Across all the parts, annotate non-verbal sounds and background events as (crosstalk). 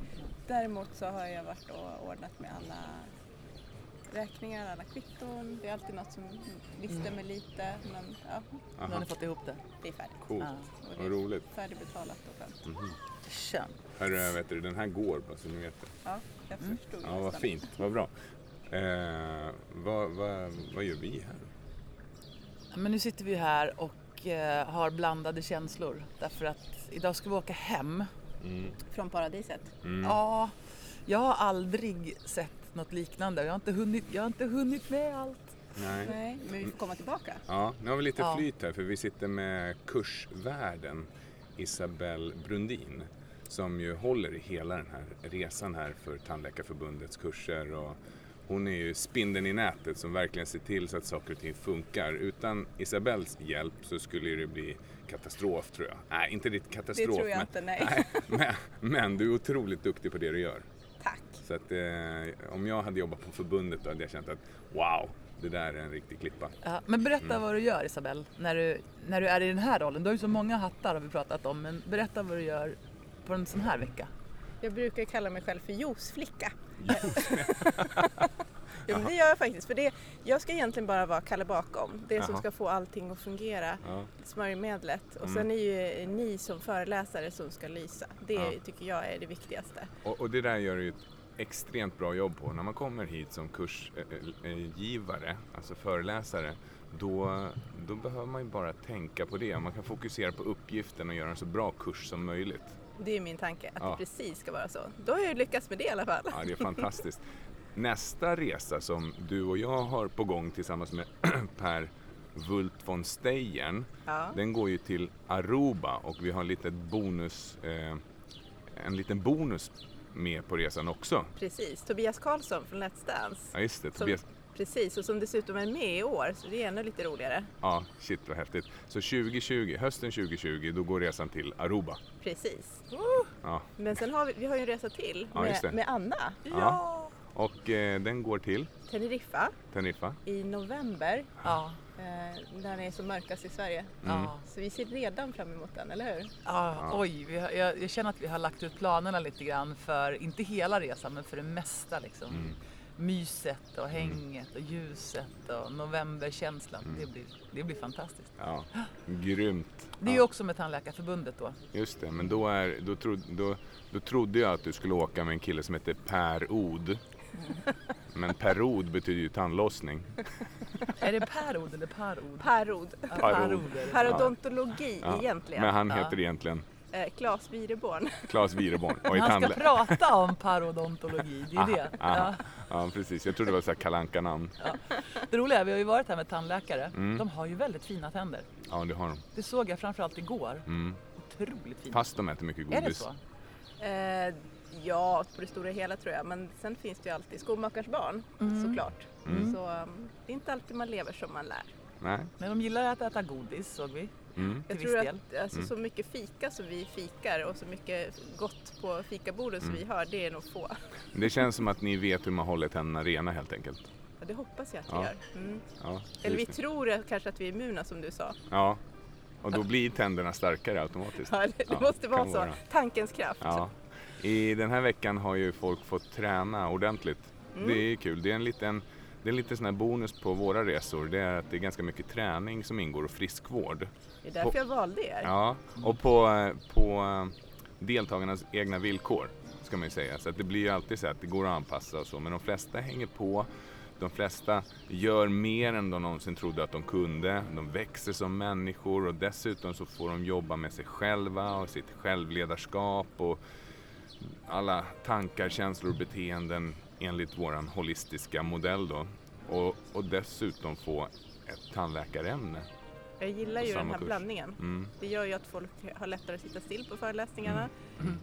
verkligen. Däremot så har jag varit och ordnat med alla räkningar, alla kvitton. Det är alltid något som lister Mm. mig lite men ja, Nu har Aha, ni fått ihop det. det är färdigt. coolt. Ja. Och det Vad är roligt. färdigbetalat och skönt. Mhm. Hörru, vet du, den här går bara så ni vet det. Ja, jag Mm. förstod Ja, vad nästan. fint. Vad bra. Eh, vad, vad, vad gör vi här? Men nu sitter vi här och eh, har blandade känslor därför att idag ska vi åka hem. Mm. Från paradiset. Mm. Ja, jag har aldrig sett något liknande. Jag har inte hunnit, jag har inte hunnit med allt. Nej. Nej, men vi får komma tillbaka. Ja, nu har vi lite Ja. flyt här för vi sitter med kursvärden Isabelle Brundin som ju håller i hela den här resan här för Tandläkarförbundets kurser och hon är ju spindeln i nätet som verkligen ser till så att saker och ting funkar. Utan Isabells hjälp så skulle det bli katastrof tror jag. Nej, inte riktigt Det katastrof. tror jag men, inte, nej. nej men, men du är otroligt duktig på det du gör. Tack. Så att eh, om jag hade jobbat på förbundet då hade jag känt att wow, det där är en riktig klippa. Ja, men berätta Mm. vad du gör Isabelle, när du, när du är i den här rollen. Du har ju så många hattar har vi pratat om, men berätta vad du gör på en sån här vecka. Jag brukar kalla mig själv för juiceflicka. Jo, men det gör jag faktiskt. För det, jag ska egentligen bara vara Kalle bakom. Det som Jaha. ska få allting att fungera. Ja. Smörjmedlet. Och Mm. sen är ju ni som föreläsare som ska lysa. Det Ja. tycker jag är det viktigaste. Och, och det där gör du ju ett extremt bra jobb på. När man kommer hit som kursgivare, alltså föreläsare, då, då behöver man ju bara tänka på det. Man kan fokusera på uppgiften och göra en så bra kurs som möjligt. Det är min tanke, att Ja. det precis ska vara så. Då har jag lyckats med det i alla fall. Ja, det är fantastiskt. (laughs) Nästa resa som du och jag har på gång tillsammans med (clears throat) Per Wult von Steyern, Ja. den går ju till Aruba och vi har en liten bonus, eh, en liten bonus med på resan också. Precis, Tobias Karlsson från Let's Dance. Ja, just det. Som- Tobias, Precis, och som dessutom är med i år så det är ännu lite roligare. Ja, shit vad häftigt. Så 2020, hösten 2020, då går resan till Aruba. Precis. Ja. Men sen har vi, vi har ju en resa till Ja, med, med Anna. Ja. Och eh, den går till Teneriffa Teneriffa. i november Ja, eh, när det är som mörkast i Sverige. Mm. ja. Så vi ser redan fram emot den, eller hur? Ja, oj, vi har, jag, jag känner att vi har lagt ut planerna lite grann för, inte hela resan, men för det mesta liksom. Mm. Myset och hänget och ljuset och novemberkänslan. Mm. Det, blir, det blir fantastiskt. Ja, grymt. Det är ju Ja, också med Tandläkarförbundet då. just det, men då, är, då, tro, då, då trodde jag att du skulle åka med en kille som heter Per Od. Men Per Od betyder ju tandlossning. Är det perod eller parod? Parod. Ja, Parod. Parodontologi Ja, egentligen. Men han Ja. heter egentligen Eh, Claes Wireborn. Claes Wireborn Han ska tandlä- prata om parodontologi, det är Aha, det. aha. Ja. Ja, precis. Jag trodde det var så kalanka namn Det roliga är, vi har ju varit här med tandläkare. Mm. De har ju väldigt fina tänder. Ja, det har de. Det såg jag framförallt igår. Mm. Otroligt fina. Fast de äter mycket godis. är det så? Eh, ja, på det stora hela tror jag. Men sen finns det ju alltid skomakarens barn Mm. såklart. Mm. Så um, det är inte alltid man lever som man lär. Nej. Men de gillar att äta godis såg vi. Mm. Jag tror att alltså, Mm. så mycket fika som vi fikar och så mycket gott på fikabordet som Mm. vi har, det är nog få. Det känns som att ni vet hur man håller tänderna rena helt enkelt. Och det hoppas jag att vi Ja. gör. Mm. Ja, Eller vi tror kanske att vi är immuna som du sa. ja. och då blir tänderna starkare automatiskt. Ja, det, det Ja, måste vara så. vara. Tankens kraft. I den här veckan har ju folk fått träna ordentligt. Mm. Det är kul. Det är en liten, det är en liten sån här bonus på våra resor. Det är att det är ganska mycket träning som ingår och friskvård. Det är därför På- jag valde er. Ja, och på, på eh, deltagarnas egna villkor ska man ju säga. Så att det blir ju alltid så att det går att anpassa och så. Men de flesta hänger på. De flesta gör mer än de någonsin trodde att de kunde. De växer som människor och dessutom så får de jobba med sig själva och sitt självledarskap och alla tankar, känslor och beteenden enligt vår holistiska modell då. Och, och dessutom få ett tandläkarämne. Jag gillar ju den här kurs. blandningen. Mm. Det gör ju att folk har lättare att sitta still på föreläsningarna.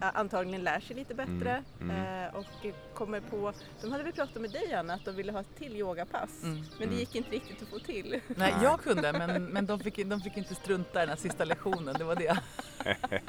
Ä- Antagligen lär sig lite bättre. Mm. Mm. eh, Och kommer på... De hade väl pratat med dig Anna att de ville ha ett till yogapass. Mm. Men det Mm. gick inte riktigt att få till. Nej, Nej. jag kunde men, men de, fick, de fick inte strunta i den här sista lektionen, det var det. (laughs)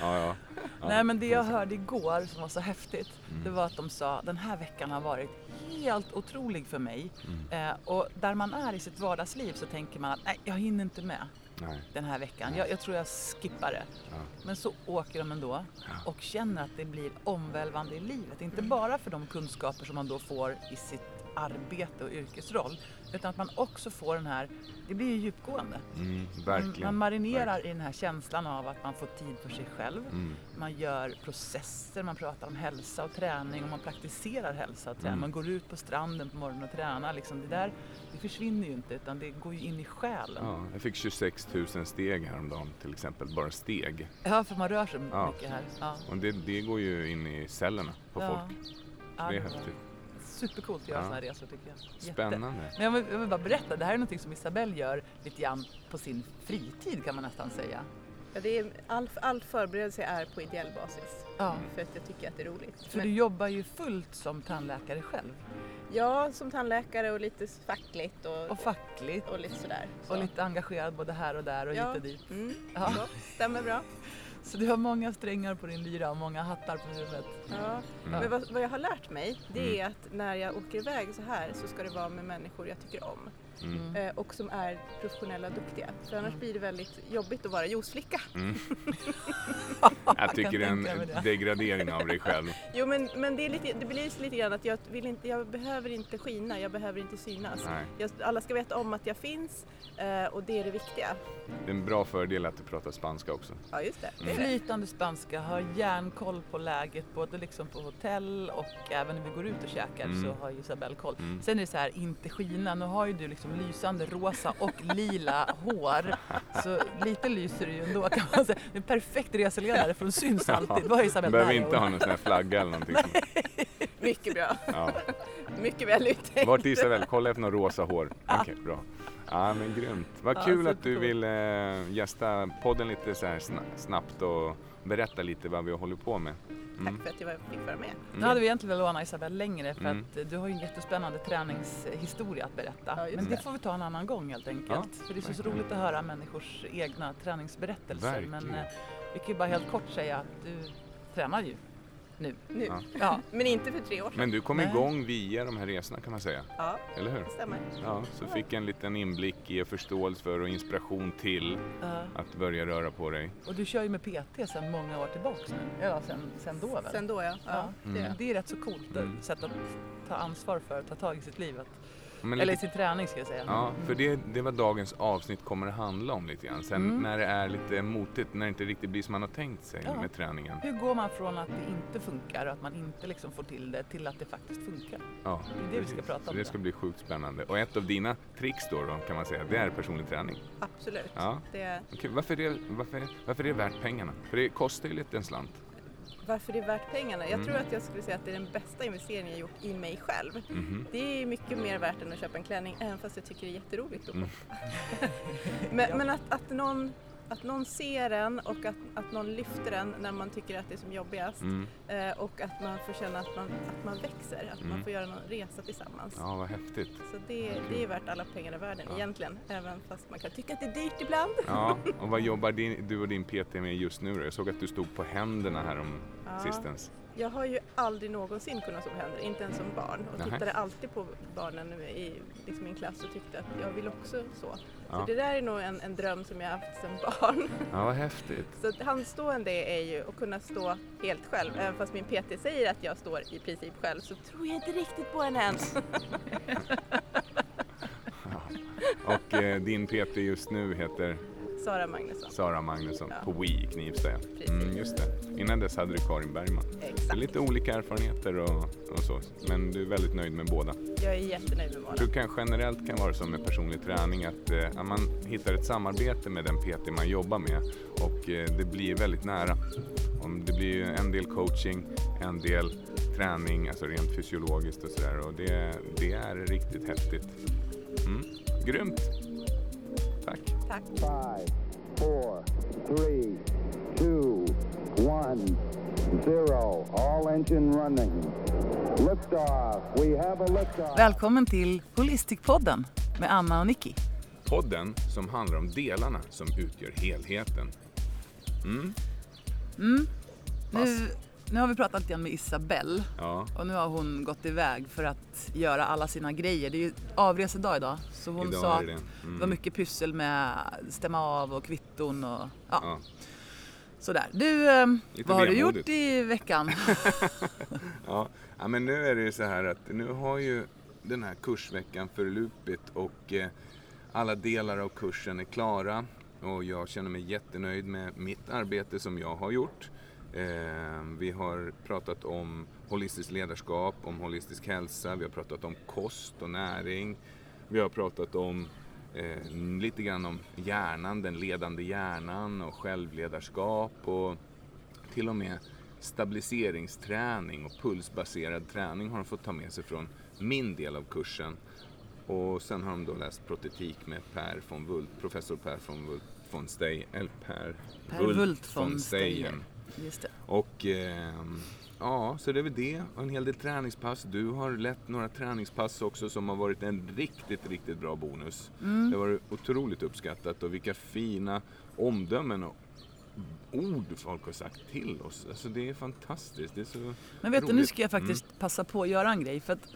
Ja, ja. ja. Nej men det jag hörde igår som var så häftigt, Mm. det var att de sa den här veckan har varit helt otrolig för mig. Mm. Eh, och där man är i sitt vardagsliv så tänker man att nej, jag hinner inte med. Nej. den här veckan. Jag, jag tror jag skippar det. Ja. Men så åker de ändå och känner att det blir omvälvande i livet. Inte bara för de kunskaper som man då får i sitt arbete och yrkesroll utan att man också får den här, det blir ju djupgående. Mm, Man, man marinerar Verkligen. i den här känslan av att man får tid för sig själv. Mm. Man gör processer, man pratar om hälsa och träning och man praktiserar hälsa och träning. Mm. Man går ut på stranden på morgonen och tränar. Liksom det där det försvinner ju inte utan det går ju in i själen. Ja, jag fick 26 000 steg häromdagen till exempel, bara steg. Ja, för man rör sig Ja. mycket här. Ja. Och det, det går ju in i cellerna på folk. Ja, Det är häftigt. Supercoolt att göra Ja. sådana här resor tycker jag. Jätte. Spännande. Men jag vill, jag vill bara berätta, det här är något som Isabelle gör lite grann på sin fritid kan man nästan säga. Ja, det är, all, all förberedelse är på ideell basis. Ja. För att jag tycker att det är roligt. För Men- du jobbar ju fullt som tandläkare själv. Ja, som tandläkare och lite fackligt och, Och fackligt. och lite sådär. Så. Och lite engagerad både här och där och ja. hit och dit. Mm, Ja. så, stämmer bra. Så du har många strängar på din lyra och många hattar på huvudet. Ja. Mm. Men vad, vad jag har lärt mig det är att när jag åker iväg så här så ska det vara med människor jag tycker om Mm. eh, och som är professionella och duktiga. För annars blir det väldigt jobbigt att vara juiceflicka. Mm. Jag (laughs) Jag tycker det är en degradering av dig själv. Jo men, men det, är lite, det blir lite grann att jag, vill inte, jag behöver inte skina, jag behöver inte synas. Jag, alla ska veta om att jag finns eh, och det är det viktiga. Det är en bra fördel att du pratar spanska också. Ja just det. Mm. Flytande spanska, har järnkoll på läget både liksom på hotell och även när vi går ut och käkar Mm. så har Isabelle koll. Mm. Sen är det så här, inte skina. Nu har ju du liksom lysande rosa och lila hår. Så lite lyser du ju ändå kan man säga. En perfekt reseledare för hon syns alltid. Vad har Du Isabelle behöver inte ha någon sån här flagga eller någonting. Som, (laughs) Mycket bra. ja. Mycket väl uttänkt. Vart Isabel? Kolla efter något rosa hår. Okej, bra. Ja men grymt. Vad Ja, kul att du vill eh, gästa podden lite så här sna- snabbt och berätta lite vad vi håller på med. Tack Mm. för att jag fick vara med. Nu hade vi egentligen velat låna Isabelle längre för Mm. att du har ju en jättespännande träningshistoria att berätta. Ja, Men det det. får vi ta en annan gång helt enkelt. Ja, för det är så, så roligt att höra människors egna träningsberättelser. Verkligen. Men eh, vi kan ju bara helt kort säga att du tränar ju nu. Nu. Ja. Ja, Men inte för tre år sedan. Men du kom Nej. igång via de här resorna kan man säga, Ja, eller hur? det stämmer. Ja, så fick en liten inblick i och förståelse för och inspiration till eh, att börja röra på dig. och du kör ju med PT sedan många år tillbaks nu. Ja, sen, sen då väl? Sen då ja. ja, Ja. det. Det är rätt så coolt Mm. sätt att ta ansvar för, ta tag i sitt liv. Att, eller lite, sin träning ska jag säga. ja, för det, det var dagens avsnitt kommer att handla om lite grann. Sen Mm. när det är lite motigt, när det inte riktigt blir som man har tänkt sig Ja. med träningen. Hur går man från att det inte funkar och att man inte liksom får till det till att det faktiskt funkar? Ja, Det är det vi ska precis. prata om Så det ska bli sjukt spännande. Och ett av dina tricks då, då kan man säga, det är personlig träning. Absolut. Ja. Det, Okej, varför, är det, varför, varför är det värt pengarna? För det kostar ju lite en slant. Varför det är värt pengarna? Jag Mm. tror att jag skulle säga att det är den bästa investeringen jag gjort i mig själv. Mhm. Det är mycket mer värt än att köpa en klänning även fast jag tycker det är jätteroligt att Mm. (laughs) Men, men att, att, någon, att någon ser den och att, att någon lyfter den när man tycker att det är som jobbigast Mm. eh, och att man får känna att man, att man växer, att man Mm. får göra någon resa tillsammans. Ja, vad häftigt. Så det, det är värt alla pengar i världen Ja. egentligen, även fast man kan tycka att det är dyrt ibland. Ja, (laughs) och vad jobbar din, du och din PT med just nu då? Jag såg att du stod på händerna här om Ja. sistens. Jag har ju aldrig någonsin kunnat på händer, inte ens som barn. Och Nähä. tittade alltid på barnen i liksom min klass och tyckte att jag vill också så. Ja. Så det där är nog en, en dröm som jag har haft som barn. Ja, vad häftigt. Så handstående är ju att kunna stå helt själv. Även fast min PT säger att jag står i princip själv så tror jag inte riktigt på henne ens. (laughs) Ja. Och eh, din PT just nu heter Sara Magnusson. Sara Magnusson Ja. på WI i Knivsta. ja. Mm, just det. Innan dess hade du Karin Bergman. Det är Exakt. lite olika erfarenheter och, och så, men du är väldigt nöjd med båda. Jag är jättenöjd med Mona. Du kan generellt kan vara som med personlig träning att eh, man hittar ett samarbete med den PT man jobbar med och eh, det blir väldigt nära. Om det blir en del coaching, en del träning, alltså rent fysiologiskt och sådär och det, det är riktigt häftigt. Mm. Grymt! Tack! Tack. Five, four, three, two, one, zero. All engine running. Liftoff. We have a liftoff. Välkommen till Holistikpodden med Anna och Nicky. Podden som handlar om delarna som utgör helheten. Mm. Mm. Nu, Nu har vi pratat lite med Isabelle Ja, och nu har hon gått iväg för att göra alla sina grejer. Det är ju avresedag idag så hon idag sa är att det det det. Mm. var mycket pyssel med stämma av och kvitton och ja, Ja. sådär. Du, eh, Lite vad har du gjort i veckan? (laughs) Ja. ja, men nu är det ju så här att nu har ju den här kursveckan förlupit och eh, alla delar av kursen är klara och jag känner mig jättenöjd med mitt arbete som jag har gjort. Eh, vi har pratat om holistiskt ledarskap, om holistisk hälsa, vi har pratat om kost och näring. Vi har pratat om eh, lite grann om hjärnan, den ledande hjärnan och självledarskap och till och med stabiliseringsträning och pulsbaserad träning har de fått ta med sig från min del av kursen. Och sen har de då läst protetik med Per von Wult, professor Per von Wult von Stey, eller Per, Per Wult von Steyen. Just det. Och ehm, ja, så det är väl det. Och en hel del träningspass. Du har lett några träningspass också som har varit en riktigt, riktigt bra bonus. Mm. Det har varit otroligt uppskattat och vilka fina omdömen och ord folk har sagt till oss. Alltså det är fantastiskt. Det är så Men vet du, nu roligt. ska jag faktiskt passa på att göra en grej. För att,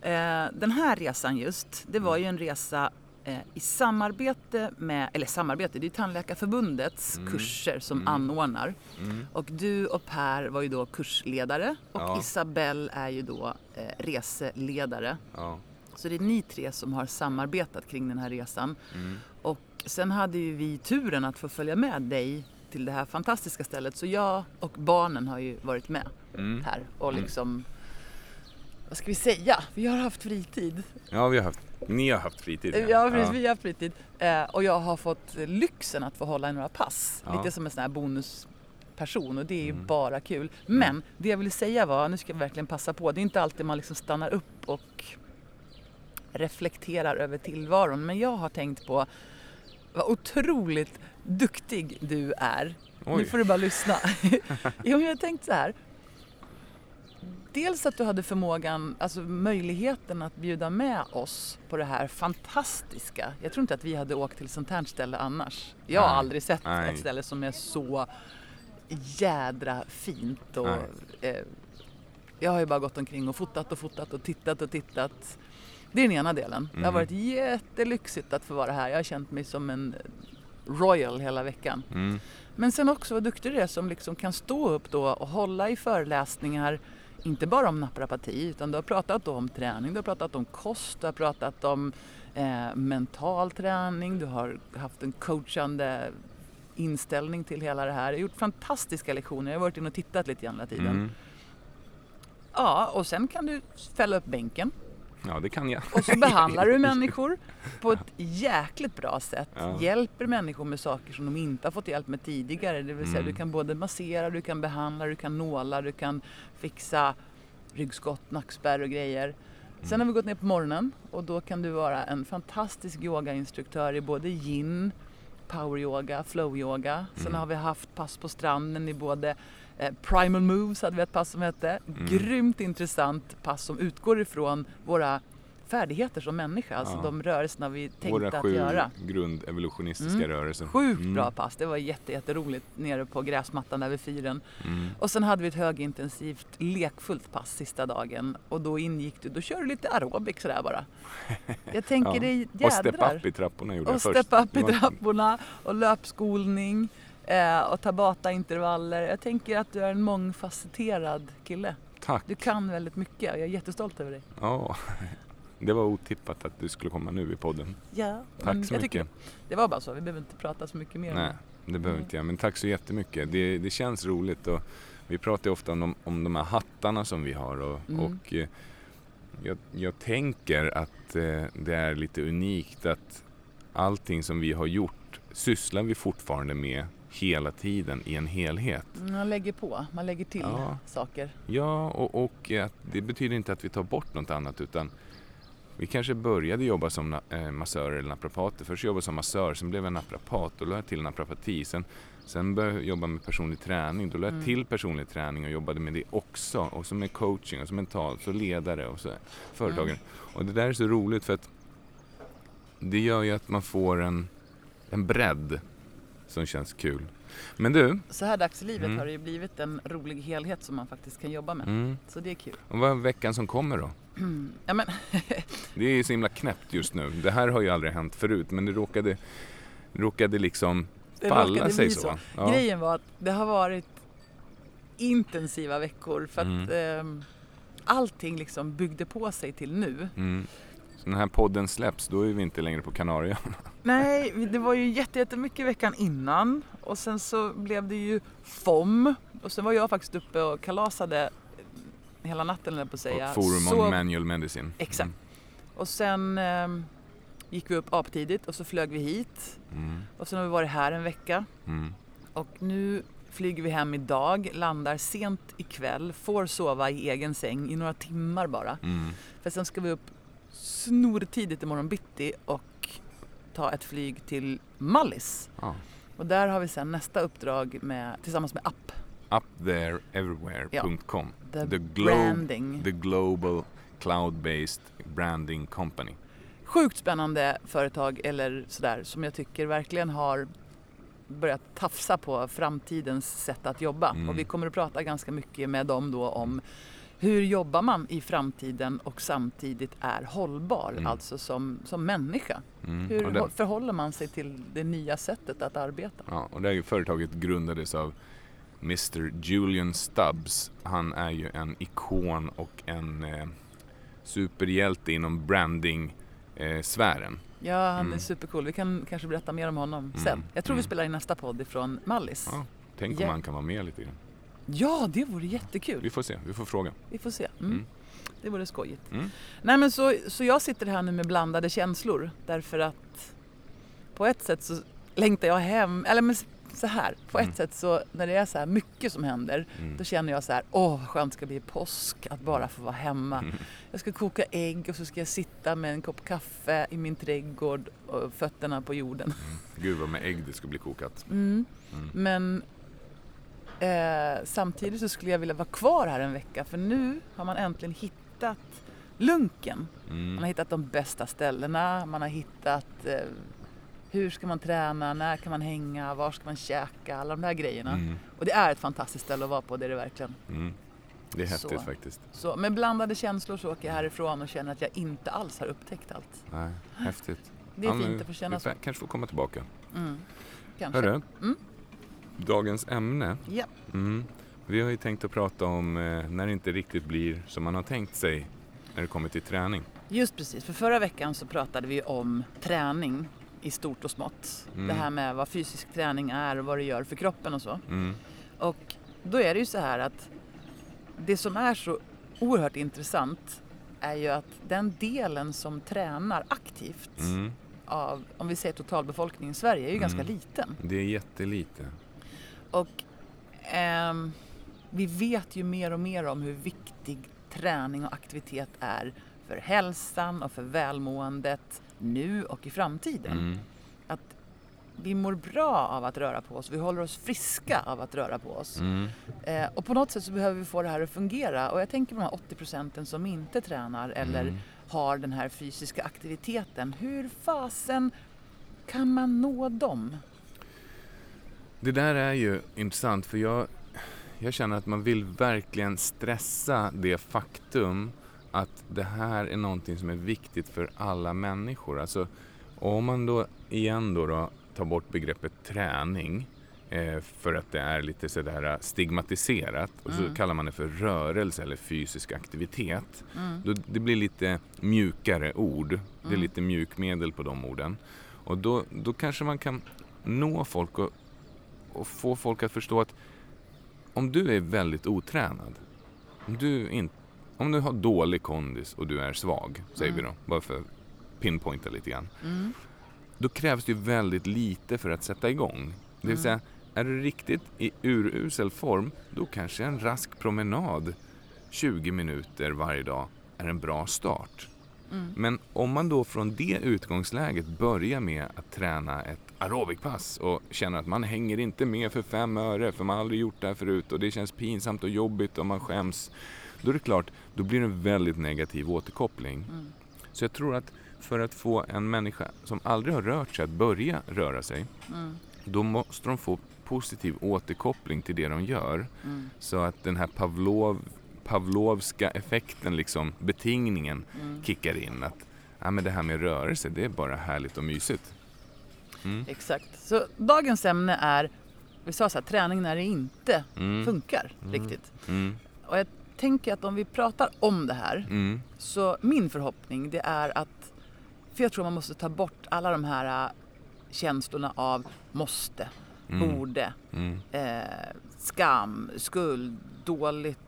eh, den här resan just, det var ju en resa eh, i samarbete med, eller samarbete, det är Tandläkarförbundets kurser som anordnar. Mm. Och du och Per var ju då kursledare och Ja. Isabelle är ju då eh, reseledare. Ja. Så det är ni tre som har samarbetat kring den här resan. Mm. Och sen hade ju vi turen att få följa med dig till det här fantastiska stället. Så jag och barnen har ju varit med Mm. här och liksom, vad ska vi säga? Vi har haft fritid. ja, vi har haft, ni har haft fritid. Ja, precis, vi har haft fritid. Eh, och jag har fått lyxen att få hålla i några pass. Ja. Lite som en sån här bonusperson och det är ju Mm. bara kul. Men det jag ville säga var, nu ska jag verkligen passa på, det är inte alltid man liksom stannar upp och reflekterar över tillvaron. Men jag har tänkt på vad otroligt duktig du är. Nu Oj. får du bara lyssna. (laughs) jo, jag har tänkt så här. Dels att du hade förmågan, alltså möjligheten att bjuda med oss på det här fantastiska. Jag tror inte att vi hade åkt till sånt här ställe annars. Jag har Nej. aldrig sett Nej. ett ställe som är så jädra fint. Och, eh, jag har ju bara gått omkring och fotat och fotat och tittat och tittat. Det är den ena delen. Det har Mm. varit jättelyxigt att få vara här. Jag har känt mig som en royal hela veckan. Mm. Men sen också vad duktig du är som liksom kan stå upp då och hålla i föreläsningar inte bara om naprapati utan du har pratat om träning, du har pratat om kost, du har pratat om eh, mental träning, du har haft en coachande inställning till hela det här. Du har gjort fantastiska lektioner, jag har varit inne och tittat lite grann hela tiden. Mm. Ja, och sen kan du fälla upp bänken Ja, det kan jag. och så behandlar du (laughs) människor på ett jäkligt bra sätt. Ja. Hjälper människor med saker som de inte har fått hjälp med tidigare. Det vill säga Mm. du kan både massera, du kan behandla, du kan nåla, du kan fixa ryggskott, nackspärr och grejer. Sen Mm. har vi gått ner på morgonen och då kan du vara en fantastisk yogainstruktör i både yin, poweryoga, flowyoga. Sen Mm. har vi haft pass på stranden i både primal moves hade vi ett pass som hette. Mm. Grymt intressant pass som utgår ifrån våra färdigheter som människa, alltså Ja. de rörelserna vi tänkte Våra att sju göra. grundevolutionistiska Mm. rörelser. Sjukt Mm. bra pass, det var jätte, jätteroligt nere på gräsmattan där vid fyren. Mm. Och sen hade vi ett högintensivt lekfullt pass sista dagen och då ingick du, då kör du lite aerobik sådär bara. (laughs) Jag tänker Ja. Och jädrar. step up i trapporna gjorde jag Och först. step up i trapporna och löpskolning eh, och tabata-intervaller. Jag tänker att du är en mångfacetterad kille. Tack. Du kan väldigt mycket och jag är jättestolt över dig. Ja, (laughs) det var otippat att du skulle komma nu i podden. Ja, Tack så mycket. Det var bara så, vi behöver inte prata så mycket mer. Nej, det behöver Mm. inte jag. Men tack så jättemycket. Det, det känns roligt och vi pratar ju ofta om de, om de här hattarna som vi har och, Mm. och eh, jag, jag tänker att eh, det är lite unikt att allting som vi har gjort sysslar vi fortfarande med hela tiden i en helhet. Man lägger på, man lägger till Ja. saker. Ja, och, och att det betyder inte att vi tar bort något annat utan vi kanske började jobba som eh, massörer eller naprapater. Först jobbade jag som massör, sen blev jag naprapat och då lade jag till naprapati. Sen, sen började jag jobba med personlig träning. Då lade jag Mm. till personlig träning och jobbade med det också. Och så med coaching och så mentalt, så ledare och så företagare. Och det där är så roligt för att det gör ju att man får en, en bredd som känns kul. Men du, Så här dags i livet Mm. har det ju blivit en rolig helhet som man faktiskt kan jobba med. mm. Så det är kul. och vad är veckan som kommer då? (clears throat) Ja, men, (laughs) Det är så himla knäppt just nu. Det här har ju aldrig hänt förut men det råkade, råkade liksom det falla råkade sig så. så. Ja. Grejen var att det har varit intensiva veckor för att Mm. ehm, allting liksom byggde på sig till nu. Mm. Så när den här podden släpps då är vi inte längre på Kanarieöarna. (laughs) Nej, det var ju jätte- jättemycket veckan innan och sen så blev det ju FOM och sen var jag faktiskt uppe och kalasade hela natten eller på att säga. Forum Så- on Manual Medicine. Exakt. Och sen ehm, gick vi upp aptidigt och så flög vi hit Mm. och sen har vi varit här en vecka Mm. och nu flyger vi hem idag, landar sent ikväll, får sova i egen säng i några timmar bara. Mm. För sen ska vi upp snortidigt imorgon bitti och ta ett flyg till Mallis. Ja. Och där har vi sen nästa uppdrag med, tillsammans med App, Upthereenverywhere.com The, The Glo-. The Global Cloud-Based Branding Company. Sjukt spännande företag eller sådär som jag tycker verkligen har börjat tafsa på framtidens sätt att jobba. Mm. Och vi kommer att prata ganska mycket med dem då om hur jobbar man i framtiden och samtidigt är hållbar, Mm. alltså som, som människa. Mm. Hur det, hå- förhåller man sig till det nya sättet att arbeta? ja, och det här företaget grundades av Mr Julian Stubbs. Han är ju en ikon och en eh, superhjälte inom branding-sfären. Ja, han är Mm. supercool. Vi kan kanske berätta mer om honom sen. Mm. Jag tror vi Mm. spelar in nästa podd ifrån Mallis. Ja, tänk om han kan vara med lite grann. Ja, det vore jättekul. Vi får se, vi får fråga. Vi får se. Mm. Mm. Det vore skojigt. Mm. Nej men så, så jag sitter här nu med blandade känslor därför att på ett sätt så längtar jag hem, eller men så här, på Mm. ett sätt så när det är så här mycket som händer Mm. då känner jag så här, åh vad skönt det ska bli påsk att bara få vara hemma. Mm. Jag ska koka ägg och så ska jag sitta med en kopp kaffe i min trädgård och fötterna på jorden. Gud vad med ägg det ska bli kokat. Mm. Mm. Men eh, samtidigt så skulle jag vilja vara kvar här en vecka för nu har man äntligen hittat lunken. Man har Mm. hittat de bästa ställena, man har hittat eh, hur ska man träna, när kan man hänga, var ska man käka, alla de där grejerna. Mm. Och det är ett fantastiskt ställe att vara på, det är det verkligen. Mm. Det är häftigt Så. faktiskt. Så med blandade känslor så åker jag härifrån och känner att jag inte alls har upptäckt allt. Nej, häftigt. Det är Ja, fint att få känna vi så. kanske får komma tillbaka. Mm. Kanske. Hörru, Mm. Dagens ämne. Ja. Mm. Vi har ju tänkt att prata om eh, när det inte riktigt blir som man har tänkt sig när det kommer till träning. Just precis, för förra veckan så pratade vi om träning i stort och smått. Mm. Det här med vad fysisk träning är och vad det gör för kroppen och så. Mm. Och då är det ju så här att det som är så oerhört intressant är ju att den delen som tränar aktivt Mm. av, om vi säger totalbefolkningen i Sverige, är ju ganska Mm. liten. Det är jättelite. Och ehm, vi vet ju mer och mer om hur viktig träning och aktivitet är för hälsan och för välmåendet nu och i framtiden. Mm. Att vi mår bra av att röra på oss, vi håller oss friska av att röra på oss. Mm. Eh, och på något sätt så behöver vi få det här att fungera. Och jag tänker på de här 80 procenten som inte tränar eller Mm. har den här fysiska aktiviteten. Hur fasen kan man nå dem? Det där är ju intressant för jag, jag känner att man vill verkligen stressa det faktum att det här är någonting som är viktigt för alla människor. Alltså, om man då igen då, då tar bort begreppet träning eh, för att det är lite sådär stigmatiserat och så Mm. kallar man det för rörelse eller fysisk aktivitet. Mm. Då, det blir lite mjukare ord. Det är Mm. lite mjukmedel på de orden. Och då, då kanske man kan nå folk och, och få folk att förstå att om du är väldigt otränad, om du, in, om du har dålig kondis och du är svag, säger vi Mm. då, bara för att pinpointa lite grann. Mm. Då krävs det ju väldigt lite för att sätta igång. Det vill Mm. säga, är du riktigt i urusel form, då kanske en rask promenad 20 minuter varje dag är en bra start. Mm. Men om man då från det utgångsläget börjar med att träna ett aerobikpass och känner att man hänger inte med för fem öre för man har aldrig gjort det här förut och det känns pinsamt och jobbigt och man skäms. Då är det klart, då blir det en väldigt negativ återkoppling. Mm. Så jag tror att för att få en människa som aldrig har rört sig att börja röra sig, Mm. då måste de få positiv återkoppling till det de gör. Mm. Så att den här Pavlov, Pavlovska effekten, liksom betingningen, Mm. kickar in. Att ja, men det här med rörelse, det är bara härligt och mysigt. Mm. Exakt. Så dagens ämne är, vi sa så här, träning när det inte Mm. funkar riktigt. Mm. Och jag tänker att om vi pratar om det här Mm. så min förhoppning det är att, för jag tror man måste ta bort alla de här äh, känslorna av måste, Mm. borde, Mm. eh, skam, skuld, dåligt,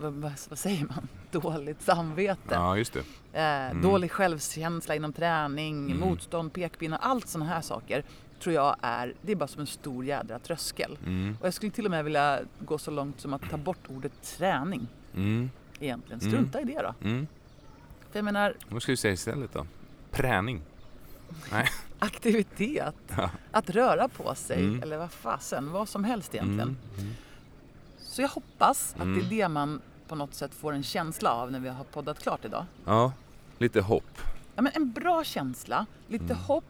vad, vad, säger man? (laughs) Dåligt samvete, Ja, just det. eh, dålig självkänsla inom träning, Mm. motstånd, pekpinnar, allt sådana här saker tror jag är, det är bara som en stor jädra tröskel. Mm. Och jag skulle till och med vilja gå så långt som att ta bort ordet träning Mm. egentligen. Mm. Strunta i det då. Mm. För jag menar Vad ska vi säga istället då? Präning? Nej. (laughs) aktivitet, (laughs) Ja. att röra på sig Mm. eller vad fasen, vad som helst egentligen. Mm. Mm. Så jag hoppas att Mm. det är det man på något sätt får en känsla av när vi har poddat klart idag. Ja, lite hopp. Ja, men en bra känsla, lite Mm. hopp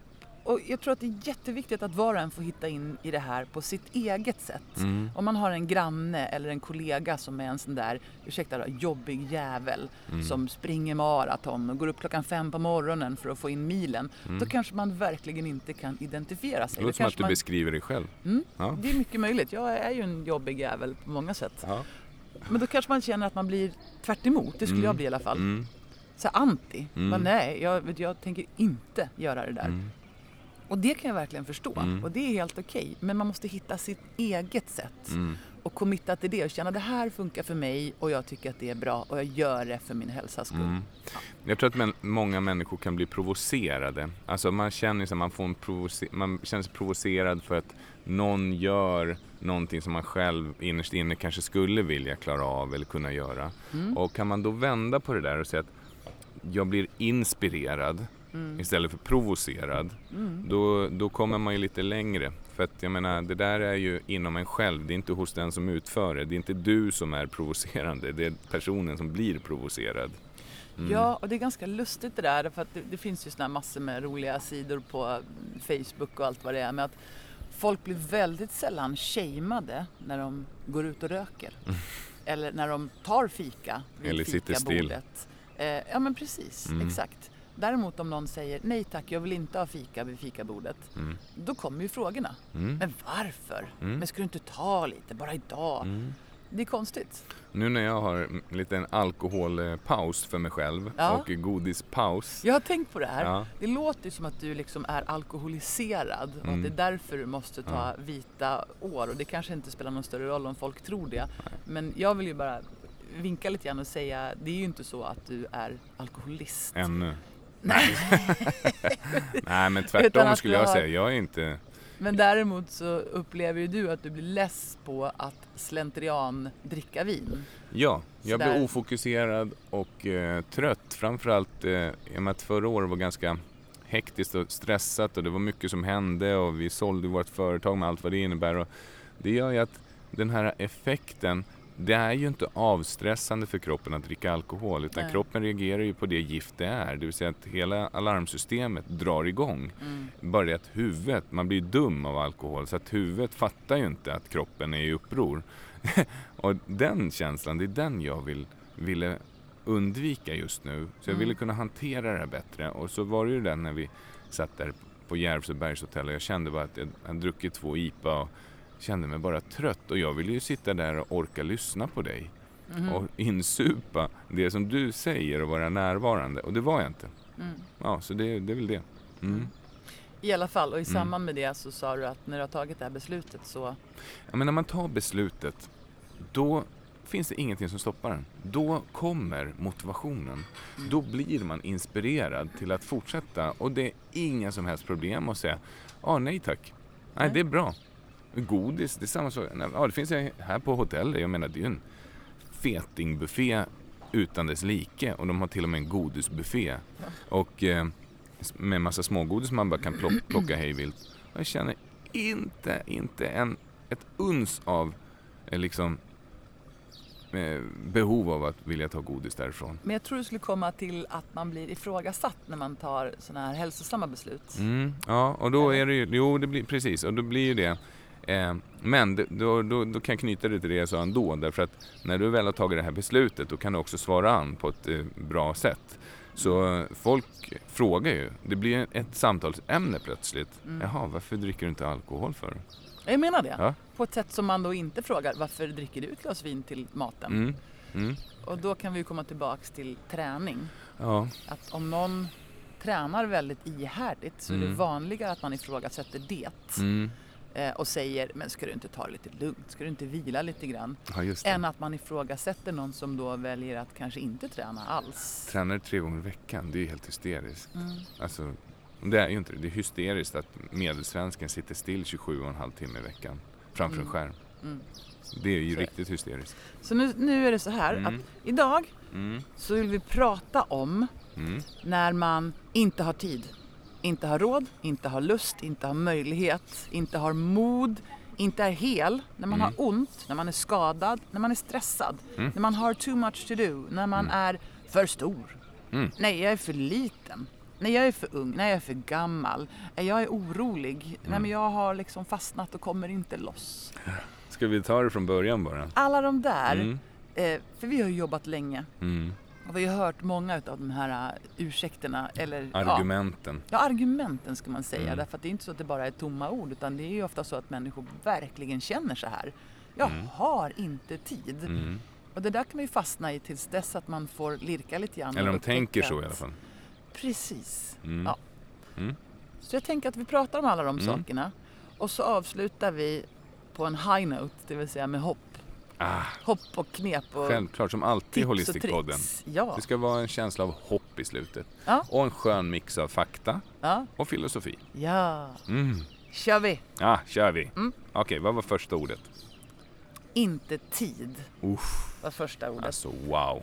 och jag tror att det är jätteviktigt att var och en får hitta in i det här på sitt eget sätt. Mm. Om man har en granne eller en kollega som är en sån där, ursäkta då, jobbig jävel Mm. som springer maraton och går upp klockan fem på morgonen för att få in milen. Då kanske man verkligen inte kan identifiera sig. Det låter som att du man... beskriver dig själv. mm, Ja. Det är mycket möjligt. Jag är ju en jobbig jävel på många sätt. Ja. Men då kanske man känner att man blir tvärt emot. det skulle Mm. jag bli i alla fall. Mm. Så anti. Mm. Men nej, jag, jag tänker inte göra det där. Mm. Och det kan jag verkligen förstå. Mm. Och det är helt okej. Men man måste hitta sitt eget sätt. Mm. Och committa till det och känna det här funkar för mig och jag tycker att det är bra och jag gör det för min hälsas skull. Mm. Jag tror att män, många människor kan bli provocerade. Alltså man känner sig, man får en provoce- man känner sig provocerad för att någon gör någonting som man själv innerst inne kanske skulle vilja klara av eller kunna göra. Mm. Och kan man då vända på det där och säga att jag blir inspirerad Mm. istället för provocerad, då, då kommer man ju lite längre. För att jag menar, det där är ju inom en själv, det är inte hos den som utför det. Det är inte du som är provocerande, det är personen som blir provocerad. Mm. Ja, och det är ganska lustigt det där för att det, det finns ju såna här massor med roliga sidor på Facebook och allt vad det är med att folk blir väldigt sällan shameade när de går ut och röker. Eller när de tar fika vid Mm. Eller sitter still. fikabordet. Eh, ja men precis, Mm. exakt. Däremot om någon säger nej tack, jag vill inte ha fika vid fikabordet. Mm. Då kommer ju frågorna. Mm. Men varför? Mm. Men ska du inte ta lite bara idag? Mm. Det är konstigt. Nu när jag har en liten alkoholpaus för mig själv Ja. och godispaus. Jag har tänkt på det här. Ja. Det låter som att du liksom är alkoholiserad och Mm. att det är därför du måste ta vita år och det kanske inte spelar någon större roll om folk tror det. Men jag vill ju bara vinka lite grann och säga det är ju inte så att du är alkoholist. Ännu. Nej. (laughs) Nej men (laughs) tvärtom skulle jag har- säga. Jag är inte... Men däremot så upplever ju du att du blir less på att slentrian dricka vin. Ja, jag Sådär. blev ofokuserad och eh, trött. Framförallt eh, i och med att förra året var ganska hektiskt och stressat och det var mycket som hände och vi sålde vårt företag med allt vad det innebär. Och det gör ju att den här effekten, det är ju inte avstressande för kroppen att dricka alkohol utan Nej. kroppen reagerar ju på det gift det är. Det vill säga att hela alarmsystemet drar igång. Mm. Bara det att huvudet, man blir dum av alkohol så att huvudet fattar ju inte att kroppen är i uppror. (laughs) och den känslan, det är den jag vill, ville undvika just nu. Så jag ville Mm. kunna hantera det här bättre. Och så var det ju den när vi satt där på hotell och jag kände bara att jag hade druckit två IPA och kände mig bara trött. Och jag ville ju sitta där och orka lyssna på dig Mhm. och insupa det som du säger och vara närvarande. Och det var jag inte. Mm. Ja, så det, det är väl det. Mm. I alla fall, och i Mm. samband med det så sa du att när du har tagit det här beslutet så Ja, men när man tar beslutet, då finns det ingenting som stoppar en. Då kommer motivationen. Då blir man inspirerad till att fortsätta och det är inga som helst problem att säga ah, nej tack. Nej, Nej. det är bra. Godis, det är samma sak. Ja, det finns här på hotellet. Jag menar, det är ju en fetingbuffé utan dess like och de har till och med en godisbuffé. Och eh, med massa smågodis man bara kan plock, (clears throat) plocka hej vilt. Och Jag känner inte, inte en, ett uns av eh, liksom eh, behov av att vilja ta godis därifrån. Men jag tror det skulle komma till att man blir ifrågasatt när man tar sådana här hälsosamma beslut. Mm, ja, och då är det ju, jo det blir precis, och då blir ju det Eh, men då, då, då kan jag knyta det till det jag sa ändå. Därför att när du väl har tagit det här beslutet då kan du också svara an på ett eh, bra sätt. Så eh, folk frågar ju. Det blir ett samtalsämne plötsligt. Mm. Jaha, varför dricker du inte alkohol för? Jag menar det. Ja. På ett sätt som man då inte frågar varför dricker du ett glas vin till maten? Mm. Mm. Och då kan vi ju komma tillbaks till träning. Ja. Att om någon tränar väldigt ihärdigt så är det Mm. vanligare att man ifrågasätter det. Mm. Eh, och säger, men ska du inte ta det lite lugnt? Ska du inte vila lite grann? ja. Än att man ifrågasätter någon som då väljer att kanske inte träna alls. Tränar tre gånger i veckan, det är ju helt hysteriskt. Mm. Alltså, det är ju inte det. Det är hysteriskt att medelsvensken sitter still 27,5 timme i veckan framför en Mm. skärm. Mm. Det är ju Så- riktigt hysteriskt. Så nu, nu är det så här Mm. att idag Mm. så vill vi prata om Mm. när man inte har tid, inte har råd, inte har lust, inte har möjlighet, inte har mod, inte är hel, när man Mm. har ont, när man är skadad, när man är stressad, Mm. när man har too much to do, när man Mm. är för stor. Mm. Nej, jag är för liten. Nej, jag är för ung. Nej, jag är för gammal. Nej, jag är orolig. Nej, Mm. men jag har liksom fastnat och kommer inte loss. Ska vi ta det från början bara? Alla de där, Mm. eh, för vi har ju jobbat länge. Och vi har hört många av de här uh, ursäkterna eller ja, Argumenten. Ja, argumenten ska man säga. Mm. Därför att det är inte så att det bara är tomma ord utan det är ju ofta så att människor verkligen känner så här. Jag Mm. har inte tid. Mm. Och det där kan man ju fastna i tills dess att man får lirka lite grann. Eller de tänker så i alla fall. Precis. Mm. Ja. Mm. Så jag tänker att vi pratar om alla de Mm. sakerna och så avslutar vi på en high note, det vill säga med hopp. Ah, Hopp och knep och självklart, som alltid i Holistic-podden. Ja. Det ska vara en känsla av hopp i slutet. Ja. Och en skön mix av fakta ja. och filosofi. Ja. Mm. Kör vi. Ja, kör vi. Mm. Okej, vad var första ordet? Inte tid Uff, var första ordet. alltså wow.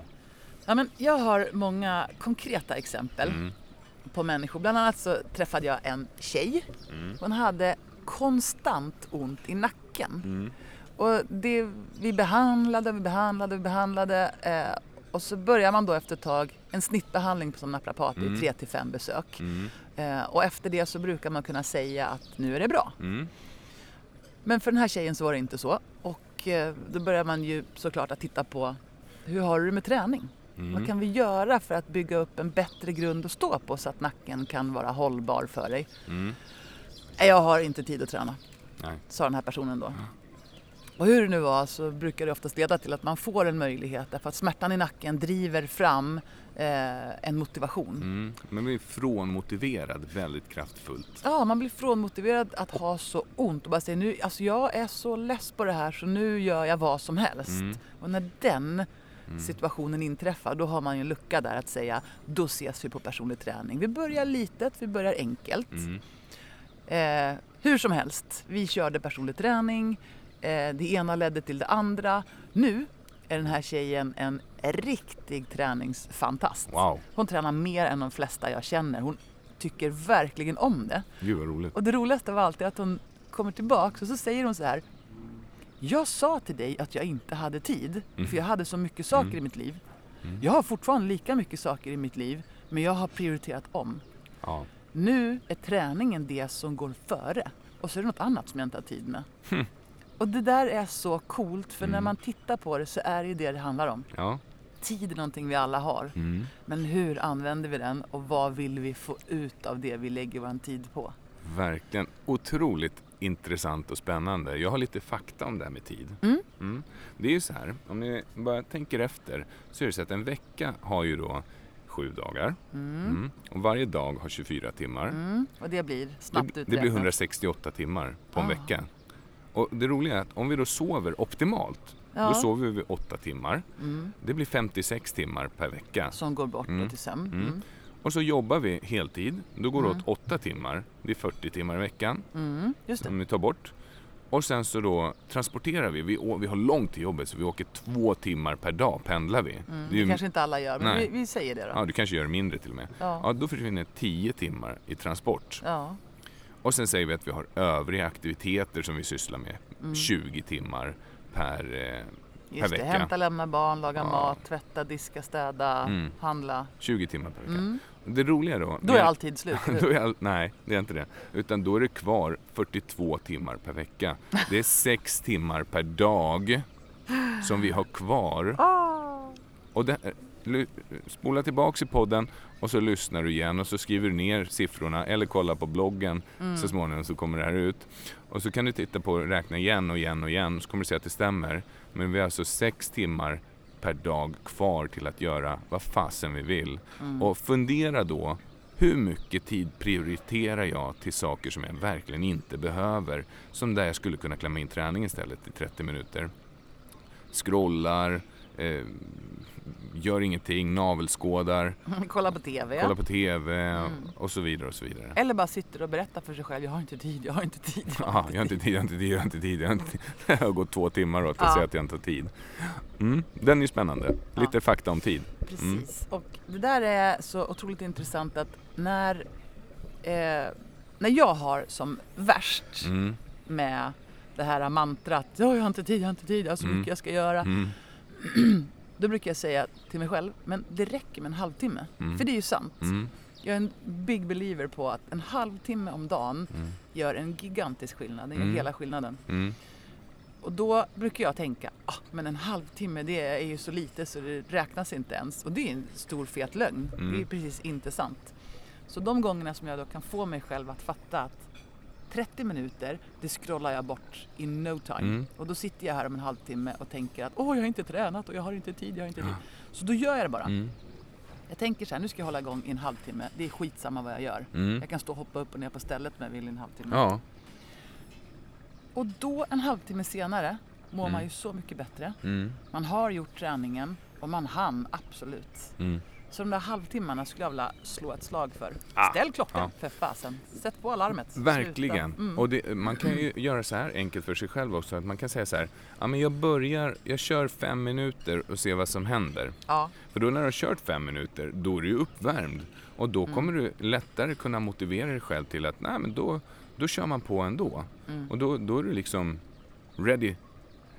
Ja, men jag har många konkreta exempel Mm. på människor. Bland annat så träffade jag en tjej. Mm. Hon hade konstant ont i nacken. Och det, vi behandlade, vi behandlade, vi behandlade. Eh, och så börjar man då efter ett tag en snittbehandling som naprapat Mm. i tre till fem besök. Mm. Eh, och efter det så brukar man kunna säga att nu är det bra. Mm. Men för den här tjejen så var det inte så. Och eh, då börjar man ju såklart att titta på hur har du det med träning? Mm. Vad kan vi göra för att bygga upp en bättre grund att stå på så att nacken kan vara hållbar för dig? Mm. Jag har inte tid att träna, Nej. sa den här personen då. Och hur det nu var så brukar det oftast leda till att man får en möjlighet därför att smärtan i nacken driver fram eh, en motivation. Mm. Men blir frånmotiverad väldigt kraftfullt. Ja, man blir frånmotiverad att ha så ont och bara säga nu, alltså jag är så less på det här så nu gör jag vad som helst. Mm. Och när den situationen inträffar då har man ju en lucka där att säga då ses vi på personlig träning. Vi börjar litet, vi börjar enkelt. Mm. Eh, hur som helst, vi körde personlig träning. Eh, det ena ledde till det andra. Nu är den här tjejen en riktig träningsfantast. Wow, Hon tränar mer än de flesta jag känner. Hon tycker verkligen om det. gud vad roligt. Och det roligaste av allt är att hon kommer tillbaka och så säger hon så här. Jag sa till dig att jag inte hade tid, Mm. för jag hade så mycket saker Mm. i mitt liv. Mm. Jag har fortfarande lika mycket saker i mitt liv, men jag har prioriterat om. Ja. Nu är träningen det som går före och så är det något annat som jag inte har tid med. Och det där är så coolt för när Mm. man tittar på det så är det ju det det handlar om. ja. Tid är någonting vi alla har. Mm. Men hur använder vi den och vad vill vi få ut av det vi lägger vår tid på? Verkligen otroligt intressant och spännande. Jag har lite fakta om det här med tid. Mm. Det är ju så här, om ni bara tänker efter så är det så att en vecka har ju då sju dagar Mm. Mm. och varje dag har 24 timmar. Mm. Och det blir snabbt det, det uträknat. blir 168 timmar på en Ah. vecka. Och det roliga är att om vi då sover optimalt, Ja. då sover vi 8 timmar. Mm. Det blir 56 timmar per vecka. Som går bort Mm. till sömn. Mm. Mm. Och så jobbar vi heltid, då går det Mm. åt 8 timmar. Det är 40 timmar i veckan Mm. Som vi tar bort. Och sen så då transporterar vi, vi, vi har långt till jobbet så vi åker två timmar per dag pendlar vi. Mm. Det ju, kanske inte alla gör, men vi, vi säger det då. ja, du kanske gör mindre till och med. Ja. Ja, då försvinner 10 timmar i transport. Ja. Och sen säger vi att vi har övriga aktiviteter som vi sysslar med. Mm. 20 timmar per, eh, Just det, vecka. hämta, lämna barn, laga Ja. mat, tvätta, diska, städa, Mm. handla. 20 timmar per vecka. Mm. Det roliga då... Då det är all tid slut. (laughs) då är all, nej, det är inte det. Utan då är det kvar 42 timmar per vecka. Det är (laughs) 6 timmar per dag som vi har kvar. Ah. Och det, spola tillbaks i podden och så lyssnar du igen och så skriver du ner siffrorna eller kolla på bloggen Mm. så småningom så kommer det här ut. Och så kan du titta på och räkna igen och igen och igen så kommer du se att det stämmer. Men vi har alltså sex timmar per dag kvar till att göra vad fasen vi vill. Mm. Och fundera då, hur mycket tid prioriterar jag till saker som jag verkligen inte behöver? Som där jag skulle kunna klämma in träning istället i 30 minuter. Scrollar, eh, gör ingenting, navelskådar, Kolla på TV. kollar på TV Mm. och så vidare och så vidare. Eller bara sitter och berättar för sig själv, jag har inte tid, jag har inte tid. Jag har Ja, inte tid. jag har inte tid, jag har inte tid. Jag har, inte tid. det har gått två timmar åt att Ja. säga att jag inte har tid. Mm, den är ju spännande. Ja. Lite fakta om tid. Precis. Och det där är så otroligt intressant att när, eh, när jag har som värst Mm, med det här mantrat, "Ja, jag har inte tid, jag har inte tid, jag har så Mm. mycket jag ska göra. Mm, Då brukar jag säga till mig själv, men det räcker med en halvtimme. Mm. För det är ju sant. mm, Jag är en big believer på att en halvtimme om dagen mm, gör en gigantisk skillnad. Det gör Mm. hela skillnaden. mm. Och då brukar jag tänka, ah, men en halvtimme det är ju så lite så det räknas inte ens. Och det är en stor fet lögn. Mm. Det är precis inte sant. Så de gångerna som jag då kan få mig själv att fatta att 30 minuter, det scrollar jag bort in no time. Mm. Och då sitter jag här om en halvtimme och tänker att åh, jag har inte tränat och jag har inte tid, jag har inte tid. Så då gör jag det bara. Mm. Jag tänker så här, nu ska jag hålla igång i en halvtimme. Det är skitsamma vad jag gör. Mm. Jag kan stå och hoppa upp och ner på stället om jag vill i en halvtimme. Ja. Och då en halvtimme senare mår Mm. man ju så mycket bättre. Mm. Man har gjort träningen och man hann absolut. Så de där halvtimmarna skulle jag vilja slå ett slag för. Ah, Ställ klockan ja. för fasen. Sätt på alarmet. Verkligen. Mm. Och det, man kan ju (clears throat) göra så här enkelt för sig själv också. Att man kan säga så här, ja men jag börjar, jag kör fem minuter och ser vad som händer. Ja, För då när du har kört fem minuter, då är du uppvärmd. Och då Mm. kommer du lättare kunna motivera dig själv till att, nej men då, då kör man på ändå. Mm. Och då, då är du liksom ready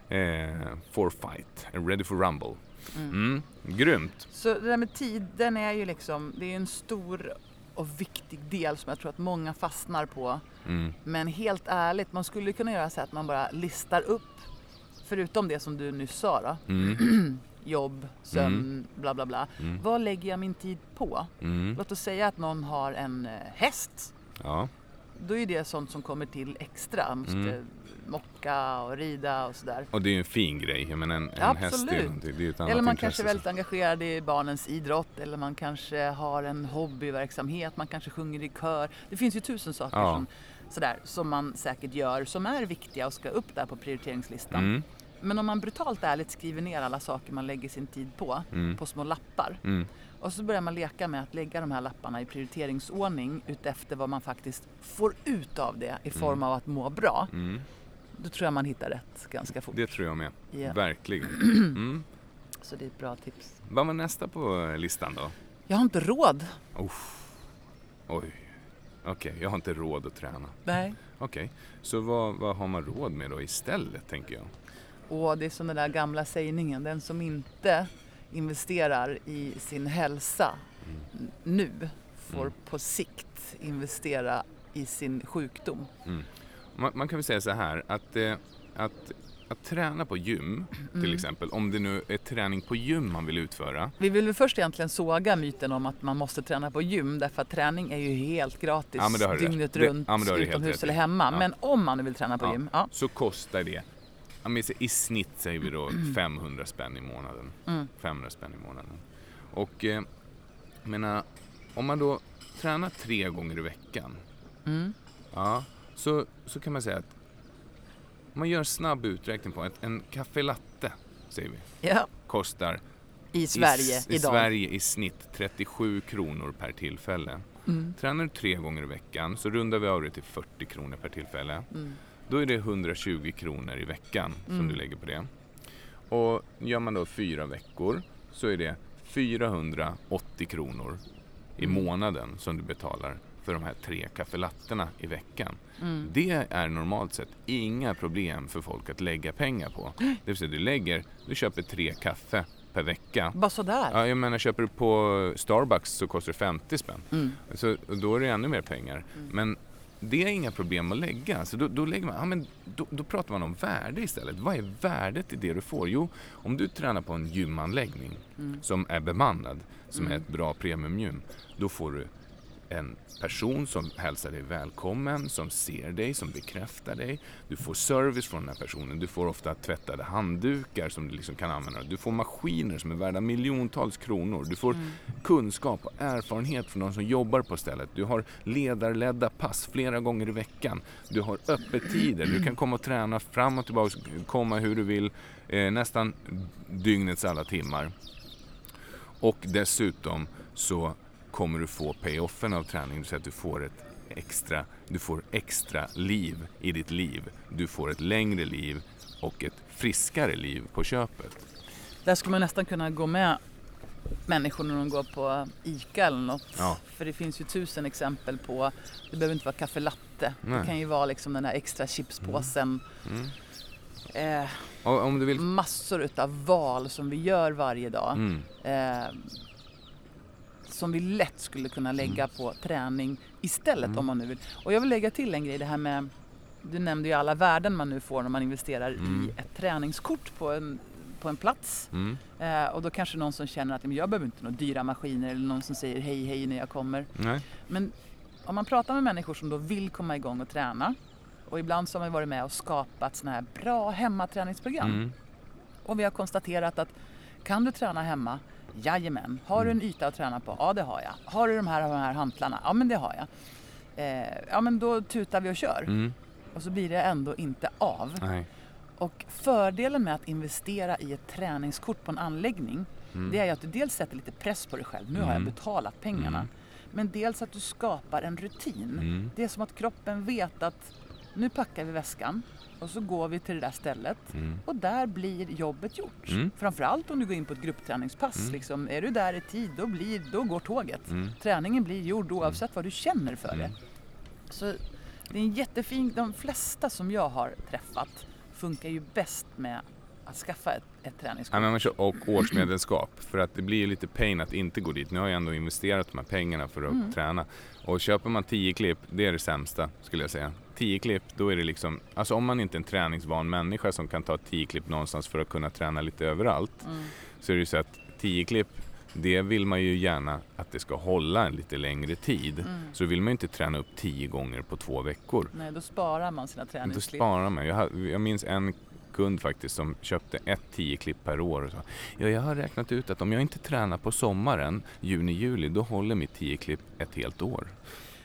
eh, for fight, ready for rumble. Mm. Grymt. så det där med tiden är ju liksom, det är en stor och viktig del som jag tror att många fastnar på. Mm. Men helt ärligt, man skulle kunna göra så att man bara listar upp, förutom det som du nyss sa då, Mm. (clears throat) jobb, sömn, bla bla bla. Mm. Vad lägger jag min tid på? Mm. Låt oss säga att någon har en eh, häst. Ja. Då är det sånt som kommer till extra. Man måste Mm. Mocka och rida och sådär. Och det är ju en fin grej. Jag menar en, en Ja, häst är ju absolut. det är ju ett annat Eller man intresse. kanske är väldigt engagerad i barnens idrott eller man kanske har en hobbyverksamhet, man kanske sjunger i kör. Det finns ju tusen saker Ja. som, sådär, som man säcket gör som är viktiga och ska upp där på prioriteringslistan. Mm. Men om man brutalt ärligt skriver ner alla saker man lägger sin tid på, Mm. på små lappar. Mm. Och så börjar man leka med att lägga de här lapparna i prioriteringsordning utefter vad man faktiskt får ut av det i form av att må bra. Mm. Då tror jag man hittar rätt ganska fort. Det tror jag med. Ja. Verkligen. (clears throat) Mm. Så det är ett bra tips. Vad var nästa på listan då? Jag har inte råd. Oj. Okej, jag har inte råd att träna. Nej. Okej, så vad, vad har man råd med då istället tänker jag? Och det är som den där gamla sägningen, den som inte investerar i sin hälsa n- nu får Mm. på sikt investera i sin sjukdom. Man, man kan väl säga så här att, eh, att, att träna på gym till Mm. exempel, om det nu är träning på gym man vill utföra. Vi vill väl först egentligen såga myten om att man måste träna på gym därför att träning är ju helt gratis Ja, du rätt. dygnet Det- runt ja, det utomhus eller hemma. Ja. Men om man nu vill träna på Ja. gym. Så kostar det, i snitt säger vi då (clears throat) 500 spänn i månaden. Mm. 500 spänn i månaden. Och eh, jag menar, om man då tränar tre gånger i veckan Mm. Ja, så, så kan man säga att om man gör snabb uträkning på att en kaffe latte, säger vi, ja. kostar I Sverige i, i. Sverige i snitt 37 kronor per tillfälle. Mm. Tränar du tre gånger i veckan så rundar vi av det till 40 kronor per tillfälle. Mm. Då är det 120 kronor i veckan som Mm. du lägger på det. Och gör man då fyra veckor så är det 480 kronor i Mm. månaden som du betalar för de här tre kaffelatterna i veckan. Mm. Det är normalt sett inga problem för folk att lägga pengar på. Det vill säga du lägger, du köper tre kaffe per vecka. Bara sådär. Ja, jag menar köper du på Starbucks så kostar det 50 spänn. Mm. Så då är det ännu mer pengar. Men det är inga problem att lägga. Så då, då, lägger man, ja, men då, då pratar man om värde istället. Vad är värdet i det du får? Jo, om du tränar på en gymanläggning som är bemannad, som är ett bra premiumgym, då får du en person som hälsar dig välkommen, som ser dig, som bekräftar dig. Du får service från den här personen. Du får ofta tvättade handdukar som du liksom kan använda. Du får maskiner som är värda miljontals kronor. Du får kunskap och erfarenhet från de som jobbar på stället. Du har ledarledda pass flera gånger i veckan. Du har öppettider. Du kan komma och träna fram och tillbaka, komma hur du vill, eh, nästan dygnets alla timmar. Och dessutom så kommer du få payoffen av träningen, så att du får ett extra, du får extra liv i ditt liv. Du får ett längre liv och ett friskare liv på köpet. Där skulle man nästan kunna gå med människor när de går på ICA eller något. Ja. För det finns ju tusen exempel på, det behöver inte vara kaffe latte. Nej. Det kan ju vara liksom den här extra chipspåsen. Mm. Eh, Och om du vill... massor utav val som vi gör varje dag. Mm. Eh, som vi lätt skulle kunna lägga Mm. på träning istället om man nu vill. Och jag vill lägga till en grej, det här med du nämnde ju alla värden man nu får när man investerar Mm. i ett träningskort på en, på en plats. Mm. Eh, och då kanske någon som känner att "Men jag behöver inte några dyra maskiner eller någon som säger hej hej när jag kommer. Nej. Men om man pratar med människor som då vill komma igång och träna och ibland så har man varit med och skapat sådana här bra hemmaträningsprogram. Mm. Och vi har konstaterat att kan du träna hemma? Jajamän. Har du en yta att träna på? Ja, det har jag. Har du de här, de här hantlarna? Ja, men det har jag. Eh, ja, men då tutar vi och kör. Mm. Och så blir det ändå inte av. Nej. Och fördelen med att investera i ett träningskort på en anläggning Mm. det är ju att du dels sätter lite press på dig själv. Nu har jag Mm. betalat pengarna. Mm. Men dels att du skapar en rutin. Mm. Det är som att kroppen vet att nu packar vi väskan och så går vi till det där stället Mm. och där blir jobbet gjort. Mm. Framförallt om du går in på ett gruppträningspass. Mm. Liksom, är du där i tid då, blir, då går tåget. Mm. Träningen blir gjord oavsett vad du känner för Mm. det. Så det är en jättefin, de flesta som jag har träffat funkar ju bäst med att skaffa ett, ett träningskort. Ja, och årsmedlemskap. (clears throat) För att det blir lite pain att inte gå dit. Nu har jag ändå investerat de här pengarna för att Mm. träna. Och köper man 10 klipp, det är det sämsta skulle jag säga. 10 klipp, då är det liksom, alltså om man inte är en träningsvan människa som kan ta 10 klipp någonstans för att kunna träna lite överallt. Mm. Så är det ju så att 10 klipp, det vill man ju gärna att det ska hålla en lite längre tid. Mm. Så vill man ju inte träna upp 10 gånger på två veckor. Nej, då sparar man sina Då träningsklipp. sparar man. Jag, jag minns en kund faktiskt som köpte ett 10 klipp per år och sa ja, jag har räknat ut att om jag inte tränar på sommaren, juni, juli, då håller mitt 10 klipp ett helt år.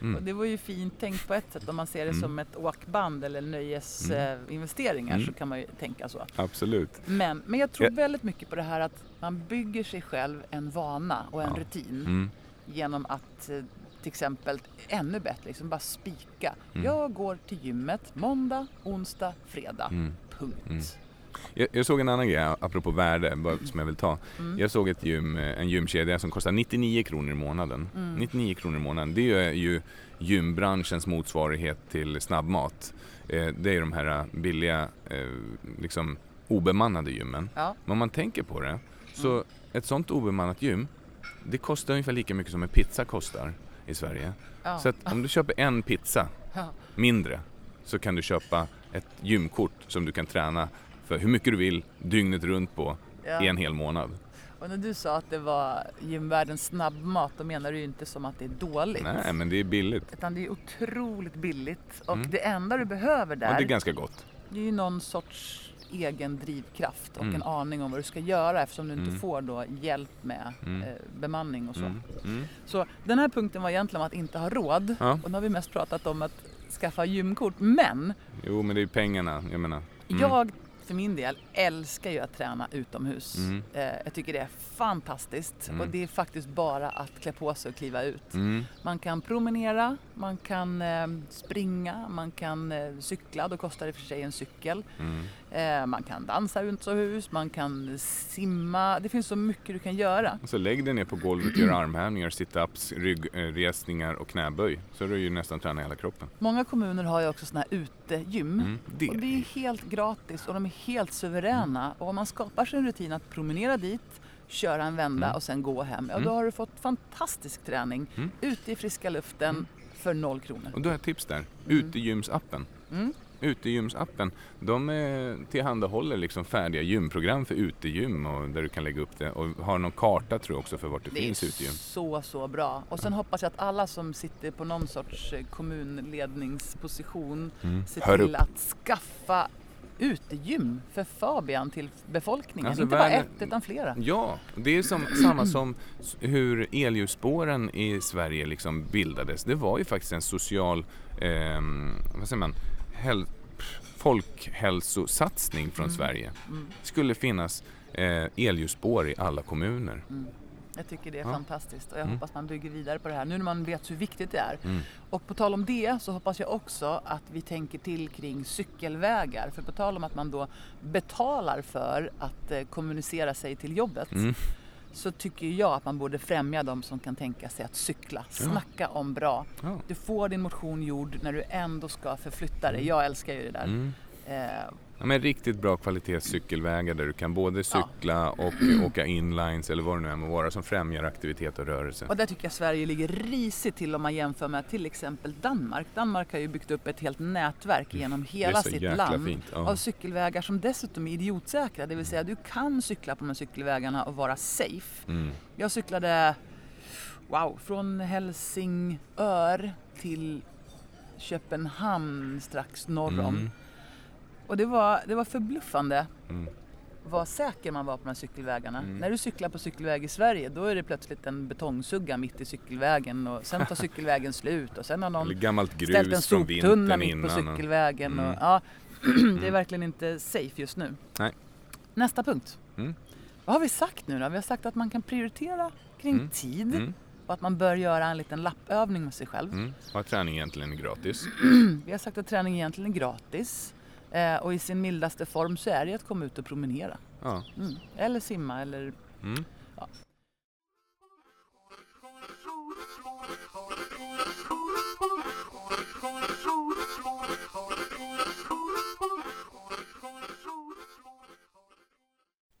Och Mm. det var ju fint tänkt på ett sätt. Om man ser det Mm. som ett åkband eller nöjesinvesteringar Mm. så kan man ju tänka så. Absolut. Men, men jag tror väldigt mycket på det här att man bygger sig själv en vana och en Ja. rutin Mm. genom att eh, till exempel ännu bättre liksom bara spika. Mm. Jag går till gymmet måndag, onsdag, fredag. Mm. Punkt. Jag, jag såg en annan grej apropå värde som jag vill ta. Mm. Jag såg ett gym, eh, en gymkedja som kostar 99 kronor i månaden. Mm. 99 kronor i månaden, det är ju gymbranschens motsvarighet till snabbmat. Eh, Det är de här eh, billiga, liksom obemannade gymmen. Ja. Men om man tänker på det, så Mm. ett sånt obemannat gym, det kostar ungefär lika mycket som en pizza kostar i Sverige. Ja. Så om du köper en pizza mindre så kan du köpa ett gymkort som du kan träna för hur mycket du vill dygnet runt på Ja. i en hel månad. Och när du sa att det var gymvärldens snabbmat då menar du ju inte som att det är dåligt. Nej, men det är billigt. Utan det är otroligt billigt och Mm. det enda du behöver Och där det är ganska gott. det är ju någon sorts egen drivkraft och Mm. en aning om vad du ska göra eftersom du inte Mm. får då hjälp med Mm. eh, bemanning och så. Mm. Mm. Så den här punkten var egentligen om att inte ha råd Ja. och nu har vi mest pratat om att skaffa gymkort. Men Jo, men det är ju pengarna, jag menar. Jag för min del älskar ju att träna utomhus. Mm. Eh, jag tycker det är fantastiskt Mm. och det är faktiskt bara att klä på sig och kliva ut. Mm. Man kan promenera, man kan eh, springa, man kan eh, cykla. Då kostar det för sig en cykel. Mm. Eh, man kan dansa utomhus, man kan simma. Det finns så mycket du kan göra. Så lägg dig ner på golvet, gör armhävningar, sit-ups, ryggresningar och knäböj. Så är du ju nästan träna hela kroppen. Många kommuner har ju också sådana här utegym. Mm, det. Och det är helt gratis och de är helt suveräna. Och om man skapar sig en rutin att promenera dit, köra en vända Mm. och sen gå hem. Ja, Mm. då har du fått fantastisk träning Mm. ute i friska luften för noll kronor. Och då har jag ett tips där. Utegymsappen. Mm. Utegymsappen, de eh, tillhandahåller liksom färdiga gymprogram för utegym och där du kan lägga upp det och har någon karta tror jag också för vart det, Det finns är utegym. så, så bra. Och sen hoppas jag att alla som sitter på någon sorts eh, kommunledningsposition Mm. ser Hör till upp. att skaffa utegym för Fabian till befolkningen. Alltså, Inte bara världen- ett utan flera. Ja, det är som, samma som hur elljusspåren i Sverige liksom bildades. Det var ju faktiskt en social, ehm, vad säger man, Häl- folkhälsosatsning från Mm. Sverige. Mm. Skulle finnas eh, elljusspår i alla kommuner. Mm. Jag tycker det är Ja. fantastiskt och jag Mm. hoppas man bygger vidare på det här nu när man vet hur viktigt det är. Mm. Och på tal om det så hoppas jag också att vi tänker till kring cykelvägar. För på tal om att man då betalar för att eh, kommunicera sig till jobbet Mm. Så tycker jag att man borde främja de som kan tänka sig att cykla. Snacka om bra. Du får din motion gjord när du ändå ska förflytta dig. Jag älskar ju det där. Mm. Eh, Ja, men riktigt bra kvalitetscykelvägar där du kan både cykla och (clears throat) åka inlines eller vad det nu än må vara som främjar aktivitet och rörelse. Och där tycker jag Sverige ligger risigt till om man jämför med till exempel Danmark. Danmark har ju byggt upp ett helt nätverk genom Mm. Är hela sitt land fint, ja. av cykelvägar som dessutom är idiotsäkra. Det vill säga du kan cykla på de här cykelvägarna och vara safe. Mm. Jag cyklade wow, från Helsingör till Köpenhamn strax norr om. Mm. Och det var, det var förbluffande Mm. vad säker man var på de här cykelvägarna. Mm. När du cyklar på cykelväg i Sverige då är det plötsligt en betongsugga mitt i cykelvägen och sen tar cykelvägen slut och sen har någon ställt en soptunna mitt på innan. och- cykelvägen. Mm. Och, ja, (clears throat) det är verkligen inte safe just nu. Nej. Nästa punkt. Mm. Vad har vi sagt nu då? Vi har sagt att man kan prioritera kring Mm. tid Mm. och att man bör göra en liten lappövning med sig själv. Mm. Och att träning egentligen är gratis. (clears throat) Vi har sagt att träning egentligen är gratis eh, och i sin mildaste form så är det att komma ut och promenera. Ja. Mm. Eller simma eller Mm.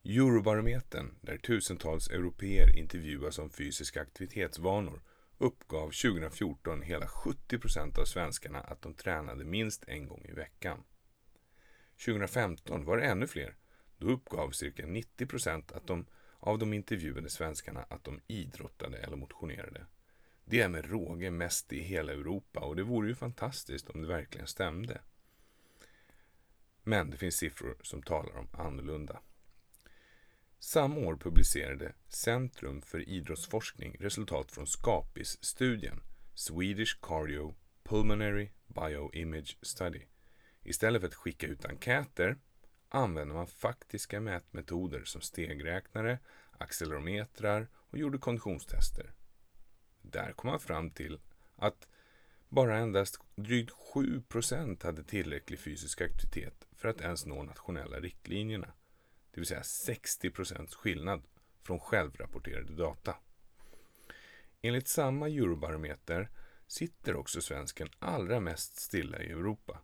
Eurobarometern, där tusentals europeer intervjuas om fysiska aktivitetsvanor, uppgav 2014 hela 70 procent av svenskarna att de tränade minst en gång i veckan. 2015 var det ännu fler. Då uppgav cirka 90 procent att de, av de intervjuade svenskarna att de idrottade eller motionerade. Det är med råge mest i hela Europa och det vore ju fantastiskt om det verkligen stämde. Men det finns siffror som talar om annorlunda. Samma år publicerade Centrum för idrottsforskning resultat från Skapis-studien Swedish Cardio Pulmonary Bioimage Study. Istället för att skicka ut enkäter använde man faktiska mätmetoder som stegräknare, accelerometrar och gjorde konditionstester. Där kom man fram till att bara endast drygt 7% hade tillräcklig fysisk aktivitet för att ens nå nationella riktlinjerna. Det vill säga 60% skillnad från självrapporterade data. Enligt samma Eurobarometer sitter också svensken allra mest stilla i Europa.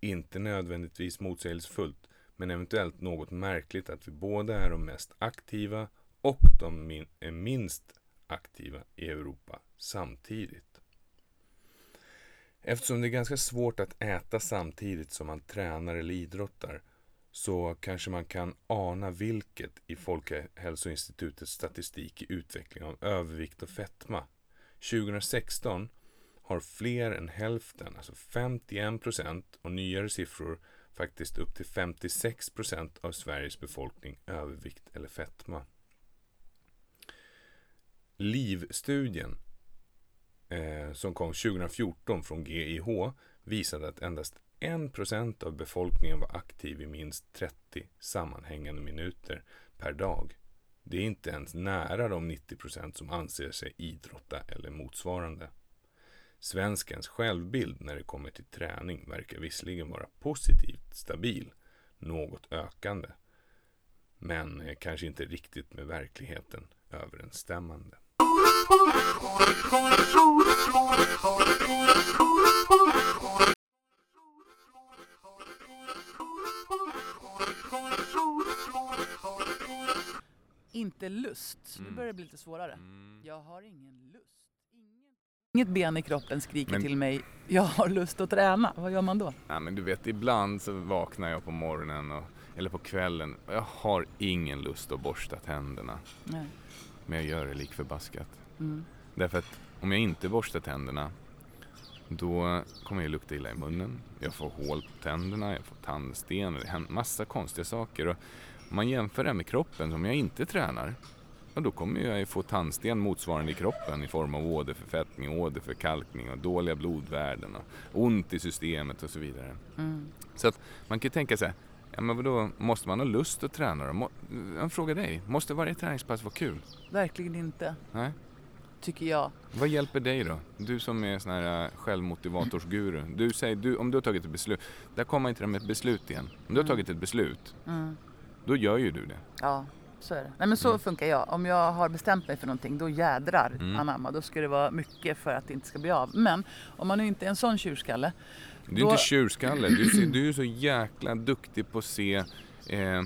Inte nödvändigtvis motsägelsefullt, men eventuellt något märkligt att vi båda är de mest aktiva och de min är minst aktiva i Europa samtidigt. Eftersom det är ganska svårt att äta samtidigt som man tränar eller idrottar så kanske man kan ana vilket i Folkhälsoinstitutets statistik i utveckling av övervikt och fetma. 2016 har fler än hälften, alltså 51 procent och nyare siffror faktiskt upp till 56 procent av Sveriges befolkning övervikt eller fetma. LIV-studien eh, som kom 2014 från GIH visade att endast 1 procent av befolkningen var aktiv i minst 30 sammanhängande minuter per dag. Det är inte ens nära de 90 procent som anser sig idrotta eller motsvarande. Svenskens självbild när det kommer till träning verkar visserligen vara positivt stabil, något ökande. Men kanske inte riktigt med verkligheten överensstämmande. Inte lust. Nu börjar det bli lite svårare. Mm. Jag har ingen lust. Inget ben i kroppen skriker Men- till mig, jag har lust att träna. Vad gör man då? Ja, men du vet, ibland så vaknar jag på morgonen och, eller på kvällen och jag har ingen lust att borsta tänderna. Nej. Men jag gör det lik förbaskat. Mm. Därför att om jag inte borstar tänderna då kommer jag lukta illa i munnen. Jag får hål på tänderna, jag får tandsten och det händer massa konstiga saker. Och om man jämför det med kroppen, om jag inte tränar, ja, då kommer jag ju få tandsten motsvarande i kroppen i form av åderförfettning, åderförkalkning och dåliga blodvärden och ont i systemet och så vidare. Mm. Så att man kan ju tänka sig, ja men vadå, måste man ha lust att träna då? Må- Jag frågar dig, måste varje träningspass vara kul? Verkligen inte, Nej? tycker jag. Vad hjälper dig då? Du som är sån här äh, självmotivatorsguru. Du säger, du, om du har tagit ett beslut, där kommer inte med ett beslut igen. Om du har Mm. tagit ett beslut, Mm. då gör ju du det. Ja, så är det. Nej men så Mm. funkar jag. Om jag har bestämt mig för någonting, då jädrar Mm. anamma. Då ska det vara mycket för att det inte ska bli av. Men om man nu inte är en sån tjurskalle. Du är Då- inte tjurskalle, du, är så jäkla duktig på att se eh,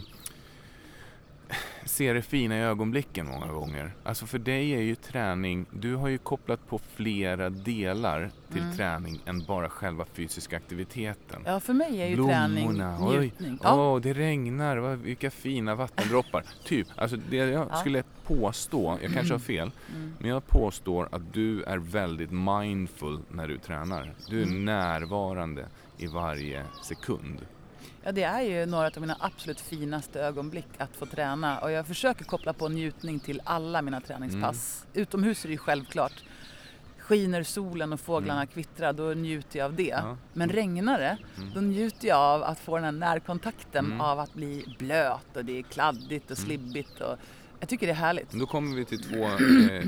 (laughs) se det fina i ögonblicken många gånger. Alltså för dig är ju träning, du har ju kopplat på flera delar till Mm. träning än bara själva fysiska aktiviteten. Ja, för mig är ju träning Blommorna, oj, njutning. Åh, Ja. det regnar, vad, vilka fina vattendroppar. (laughs) typ, alltså det jag Ja. skulle påstå, jag kanske har fel, Mm. men jag påstår att du är väldigt mindful när du tränar. Du är Mm. närvarande i varje sekund. Ja, det är ju några av mina absolut finaste ögonblick att få träna. Och jag försöker koppla på njutning till alla mina träningspass. Mm. Utomhus är det ju självklart. Skiner solen och fåglarna kvittrar, då njuter jag av det. Mm. Ja. Men regnar det, Mm. då njuter jag av att få den här närkontakten Mm. av att bli blöt och det är kladdigt och Mm. slibbigt. Och jag tycker det är härligt. Då kommer vi till två eh, (clears throat)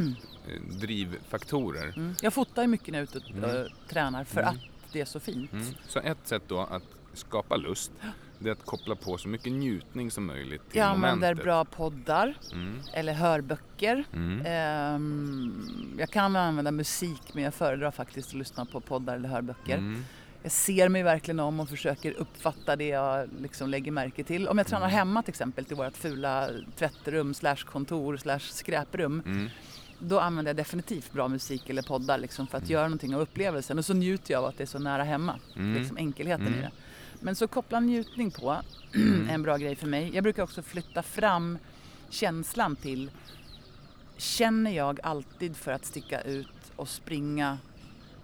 eh, drivfaktorer. Mm. Jag fotar ju mycket när jag är ute och Mm. tränar för Mm. att det är så fint. Mm. Så ett sätt då att skapa lust, det är att koppla på så mycket njutning som möjligt till Jag använder momentet. bra poddar Mm. eller hörböcker. Mm. Ehm, jag kan använda musik men jag föredrar faktiskt att lyssna på poddar eller hörböcker. Mm. Jag ser mig verkligen om och försöker uppfatta det jag liksom lägger märke till. Om jag tränar Mm. hemma till exempel till vårt fula tvättrum slash kontor slash skräprum. Mm. Då använder jag definitivt bra musik eller poddar liksom för att göra någonting av upplevelsen. Och så njuter jag av att det är så nära hemma. Mm. Liksom enkelheten Mm. i det. Men så koppla njutning på Mm. en bra grej för mig. Jag brukar också flytta fram känslan till Känner jag alltid för att sticka ut och springa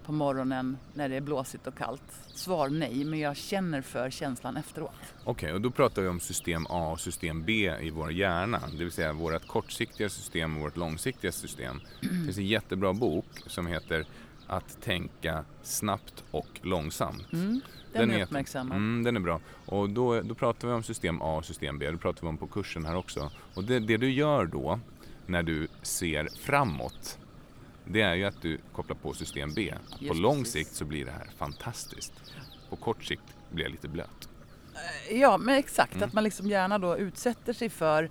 på morgonen när det är blåsigt och kallt? Svar nej, men jag känner för känslan efteråt. Okej, och då pratar vi om system A och system B i vår hjärna. Det vill säga vårt kortsiktiga system och vårt långsiktiga system. Det finns en jättebra bok som heter Att tänka snabbt och långsamt. Mm, den, är heter- uppmärksammad. Mm, den är bra. Och då, då pratar vi om system A och system B. Det pratar vi om på kursen här också. Och det, det du gör då när du ser framåt det är ju att du kopplar på system B. Att på lång precis. sikt så blir det här fantastiskt. På kort sikt blir jag lite blöt. Ja, men exakt. Mm. Att man liksom gärna då utsätter sig för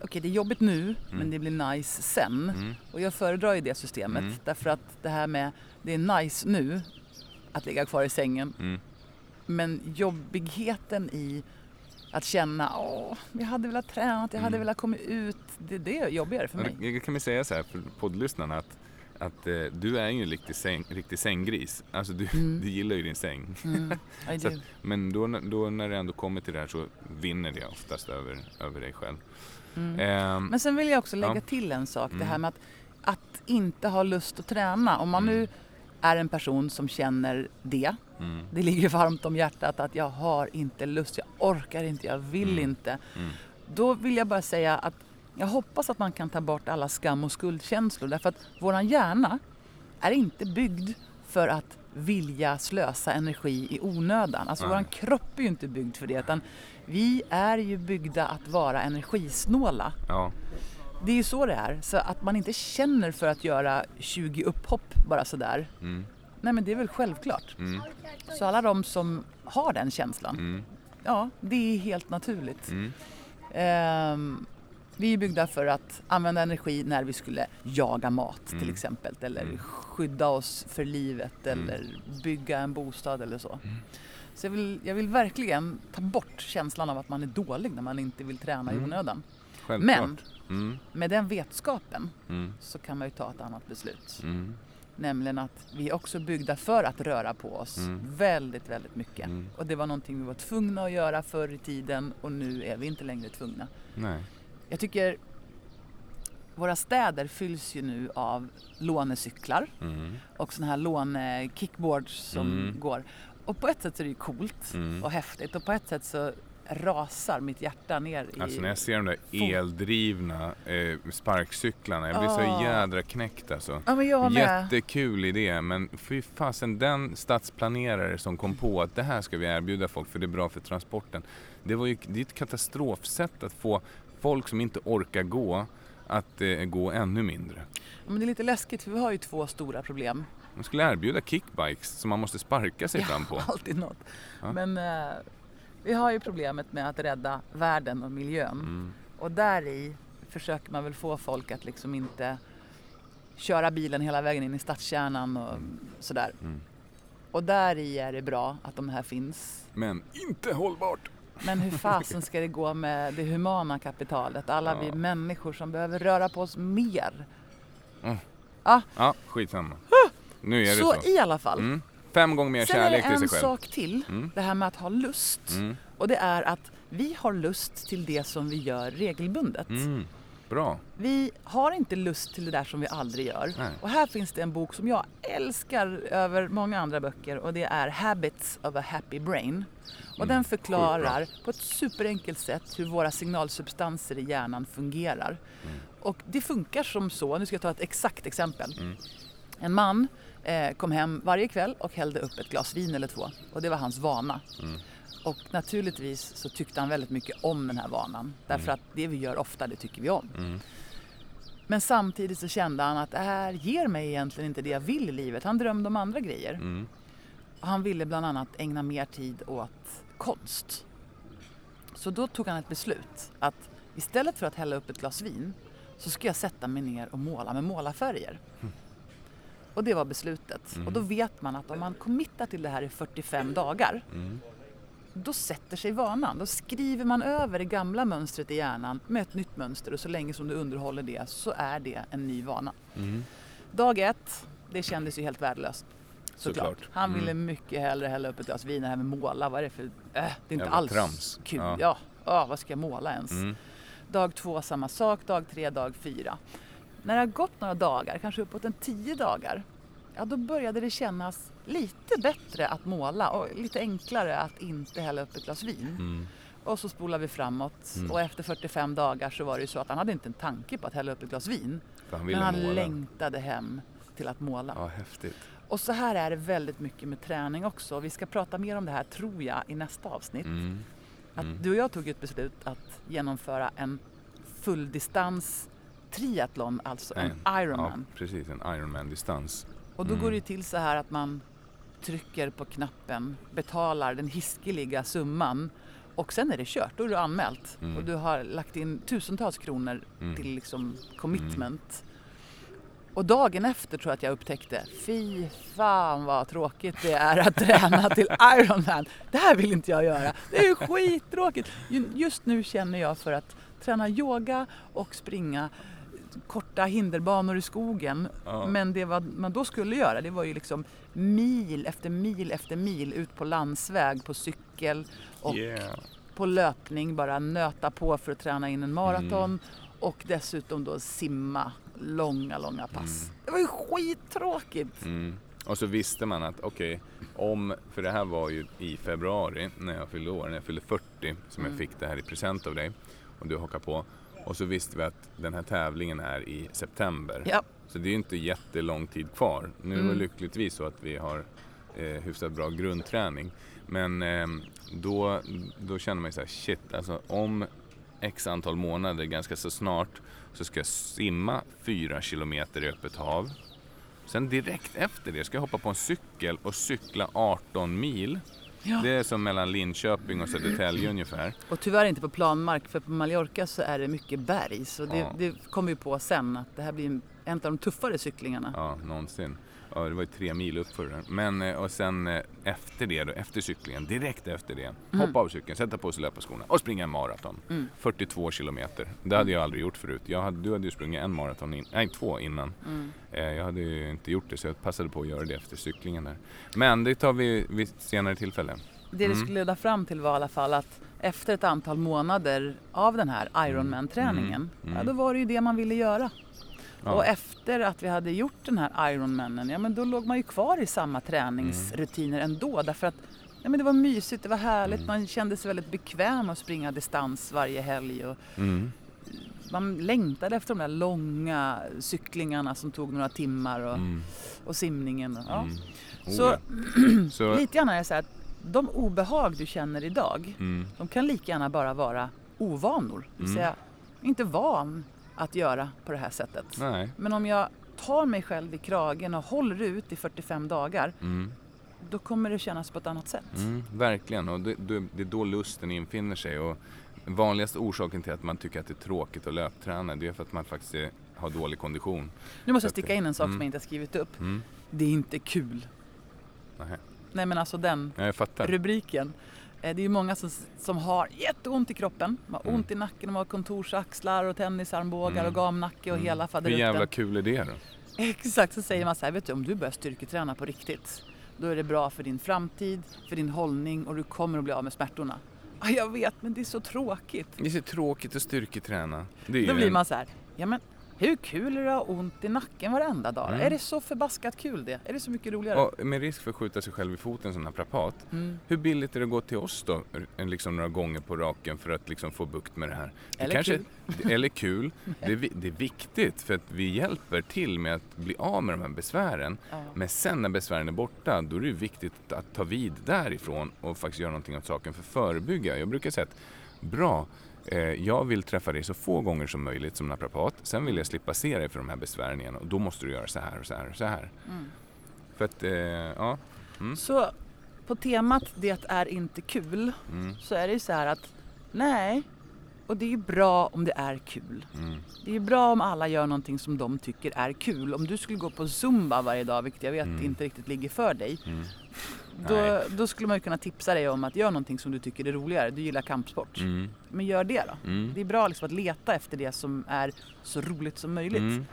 Okej, det är jobbigt nu, men det blir nice sen. Mm. Och jag föredrar ju det systemet. Mm. Därför att det här med, det är nice nu att ligga kvar i sängen. Mm. Men jobbigheten i att känna, åh, jag hade velat tränat, jag hade Mm. velat komma ut. Det, det är jobbigare för mig. Det kan vi säga så här för poddlyssnarna att, att eh, du är ju en riktig, säng, riktig sänggris. Alltså du, Mm. du gillar ju din säng. Mm, (laughs) att, men då, då när det ändå kommer till det här så vinner det oftast över, över dig själv. Mm. Ehm, Men sen vill jag också lägga Ja. till en sak. Det Mm. här med att, att inte ha lust att träna. Om man Mm. nu är en person som känner det. mm, Det ligger varmt om hjärtat att jag har inte lust, jag orkar inte, jag vill Mm. inte. mm, Då vill jag bara säga att jag hoppas att man kan ta bort alla skam och skuldkänslor. Därför att våran hjärna är inte byggd för att vilja slösa energi i onödan. Alltså Nej. våran kropp är ju inte byggd för det. Utan vi är ju byggda att vara energisnåla. ja, Det är ju så det är. Så att man inte känner för att göra 20 upphopp bara sådär. mm, Nej men det är väl självklart. mm, Så alla de som har den känslan, mm. ja, det är helt naturligt. Mm. Ehm, vi är byggda för att använda energi när vi skulle jaga mat till Mm. exempel eller Mm. skydda oss för livet Mm. eller bygga en bostad eller så. Så jag vill, jag vill verkligen ta bort känslan av att man är dålig när man inte vill träna i onödan. Självklart. Men Mm. med den vetskapen Mm. så kan man ju ta ett annat beslut. Mm. Nämligen att vi är också byggda för att röra på oss Mm. väldigt, väldigt mycket. Mm. Och det var någonting vi var tvungna att göra förr i tiden och nu är vi inte längre tvungna. Nej. Jag tycker våra städer fylls ju nu av lånecyklar Mm. och sådana här lånekickboards som går. Och på ett sätt så är det ju coolt och häftigt och på ett sätt så rasar mitt hjärta ner i... Alltså när jag ser de där eldrivna eh, sparkcyklarna, jag blir så Ja. jädra knäckt alltså. Ja men jag med. Jättekul idé, men fy fasen den stadsplanerare som kom på att det här ska vi erbjuda folk för det är bra för transporten. Det, var ju, det är ett katastrofsätt att få folk som inte orkar gå att eh, gå ännu mindre. Ja, men det är lite läskigt för vi har ju två stora problem. Man skulle erbjuda kickbikes som man måste sparka sig fram på. alltid något. Ja. Men eh, vi har ju problemet med att rädda världen och miljön. Mm. Och där i försöker man väl få folk att liksom inte köra bilen hela vägen in i stadskärnan och sådär. Mm. Och där i är det bra att de här finns. Men inte hållbart! Men hur fasen (laughs) ska det gå med det humana kapitalet? Alla Ja. vi människor som behöver röra på oss mer. Ja, skitsamma. Nu är det Så, så. i alla fall. Mm. Fem gånger mer Sen är det kärlek till en sig själv. sak till, Mm. det här med att ha lust. Mm. Och det är att vi har lust till det som vi gör regelbundet. Mm. Bra. Vi har inte lust till det där som vi aldrig gör. Nej. Och här finns det en bok som jag älskar över många andra böcker och det är Habits of a Happy Brain. Och Mm, den förklarar på ett superenkelt sätt hur våra signalsubstanser i hjärnan fungerar. Mm. Och det funkar som så, nu ska jag ta ett exakt exempel. Mm. En man kom hem varje kväll och hällde upp ett glas vin eller två och det var hans vana. Mm. Och naturligtvis så tyckte han väldigt mycket om den här vanan. Därför att det vi gör ofta, det tycker vi om. Mm. Men samtidigt så kände han att det här ger mig egentligen inte det jag vill i livet. Han drömde om andra grejer. Mm. Han ville bland annat ägna mer tid åt konst. Så då tog han ett beslut att istället för att hälla upp ett glas vin så ska jag sätta mig ner och måla med målarfärger. Och det var beslutet. Mm. Och då vet man att om man committar till det här i 45 dagar Mm. då sätter sig vanan. Då skriver man över det gamla mönstret i hjärnan med ett nytt mönster och så länge som du underhåller det så är det en ny vana. Mm. Dag ett, det kändes ju helt värdelöst. Såklart. Såklart. Han Mm. ville mycket hellre hälla upp ett glas vin än det här med måla. Vad är det för... Äh, det är inte Jävla alls trams. kul. Ja. Ja. Ja, vad ska jag måla ens? Mm. Dag två samma sak, dag tre, dag fyra. När det har gått några dagar, kanske uppåt en tio dagar, ja då började det kännas lite bättre att måla och lite enklare att inte hälla upp ett glas vin. Mm. Och så spolar vi framåt Mm. och efter 45 dagar så var det ju så att han hade inte en tanke på att hälla upp ett glas vin. För han Men ville han måla. längtade hem till att måla. Ja, häftigt. Och så här är det väldigt mycket med träning också. Vi ska prata mer om det här tror jag i nästa avsnitt. Mm. Att Mm. du och jag tog ett beslut att genomföra en fulldistans triathlon, alltså en Ja, Ironman. precis. En Ironman-distans. Och då Mm. går det till så här att man trycker på knappen, betalar den hiskeliga summan och sen är det kört. Då är du anmält Mm. och du har lagt in tusentals kronor Mm. till liksom commitment. Och dagen efter tror jag att jag upptäckte, fy fan vad tråkigt det är att (laughs) träna till Ironman. Det här vill inte jag göra. Det är ju skittråkigt. Ju- Just nu känner jag för att träna yoga och springa korta hinderbanor i skogen. Ja. Men det vad man då skulle göra det var ju liksom mil efter mil efter mil ut på landsväg på cykel och Yeah. på löpning bara nöta på för att träna in en maraton Mm. och dessutom då simma långa, långa pass. Mm. Det var ju skittråkigt! Mm. Och så visste man att okej, om, för det här var ju i februari när jag fyllde år, när jag fyllde 40 som Mm. jag fick det här i present av dig och du hakar på. Och så visste vi att den här tävlingen är i september. Ja, Så det är ju inte jättelång tid kvar. Nu är det Mm. lyckligtvis så att vi har eh, hyfsat bra grundträning. Men ehm, då, då känner man ju så här, shit, alltså om x antal månader, ganska så snart, så ska jag simma 4 kilometer i öppet hav. Sen direkt efter det ska jag hoppa på en cykel och cykla 18 mil. Ja. Det är som mellan Linköping och Södertälje ungefär. Och tyvärr inte på planmark för på Mallorca så är det mycket berg. Så det, Ja. det kommer vi på sen att det här blir en, en av de tuffare cyklingarna. Ja, någonsin. Ja, det var ju tre mil upp för den. Men eh, och sen eh, efter det då, efter cyklingen, direkt efter det, hoppa av cykeln, sätta på sig löparskorna och springa en maraton. 42 kilometer. Det hade jag aldrig gjort förut. Jag hade, du hade ju sprungit en maraton, in, nej två innan. Eh, jag hade ju inte gjort det så jag passade på att göra det efter cyklingen där. Men det tar vi vid senare tillfälle. Det det skulle leda fram till var i alla fall att efter ett antal månader av den här Ironman-träningen, ja, då var det ju det man ville göra. Ja. Och efter att vi hade gjort den här Ironmanen, ja men då låg man ju kvar i samma träningsrutiner ändå därför att ja, men det var mysigt, det var härligt, man kände sig väldigt bekväm att springa distans varje helg och Mm. man längtade efter de där långa cyklingarna som tog några timmar och, Mm. och simningen. Och, ja. Oh, Så. (clears throat) Så, lite grann är det så här att de obehag du känner idag, mm, de kan lika gärna bara vara ovanor. Det vill Mm. säga, inte van att göra på det här sättet. nej. Men om jag tar mig själv i kragen och håller ut i 45 dagar, Mm. då kommer det kännas på ett annat sätt. Mm, verkligen, och det, det, är då lusten infinner sig. Och vanligaste orsaken till att man tycker att det är tråkigt att löpträna det är för att man faktiskt är, har dålig kondition. Nu måste jag sticka in en sak som mm. jag inte har skrivit upp. Mm. Det är inte kul. Nej. Nej men alltså den rubriken. Eh, Det är ju många som, som har jätteont i kroppen. De har Mm. ont i nacken, de har kontorsaxlar och tennisarmbågar Mm. och gamnacke och Mm. hela Hur faderutten. jävla kul är det då? (laughs) Exakt, så säger man så här, vet du om du börjar styrketräna på riktigt, då är det bra för din framtid, för din hållning och du kommer att bli av med smärtorna. (laughs) Ja, jag vet, men det är så tråkigt. Det är så tråkigt att styrketräna. Det är Då blir en- man så här, ja men hur kul är det att ha ont i nacken varenda dag? Mm. Är det så förbaskat kul det? Är det så mycket roligare? Och med risk för att skjuta sig själv i foten som naprapat. Mm. Hur billigt är det att gå till oss då? Liksom några gånger på raken för att liksom få bukt med det här. Det Eller kul. Eller kul. (laughs) Det är, det är viktigt för att vi hjälper till med att bli av med de här besvären. Ja. Men sen när besvären är borta, då är det viktigt att ta vid därifrån och faktiskt göra någonting åt saken för att förebygga. Jag brukar säga att bra, jag vill träffa dig så få gånger som möjligt som naprapat. Sen vill jag slippa se dig för de här besvären igen och då måste du göra så här och så här och så här. Mm. För att, eh, ja. Mm. Så på temat det är inte kul Mm, så är det ju så här att nej, och det är ju bra om det är kul. mm, Det är ju bra om alla gör någonting som de tycker är kul. Om du skulle gå på zumba varje dag, vilket jag vet Mm. inte riktigt ligger för dig, mm, då, då skulle man ju kunna tipsa dig om att göra någonting som du tycker är roligare. Du gillar kampsport. mm, Men gör det då. mm. Det är bra liksom att leta efter det som är så roligt som möjligt. Mm.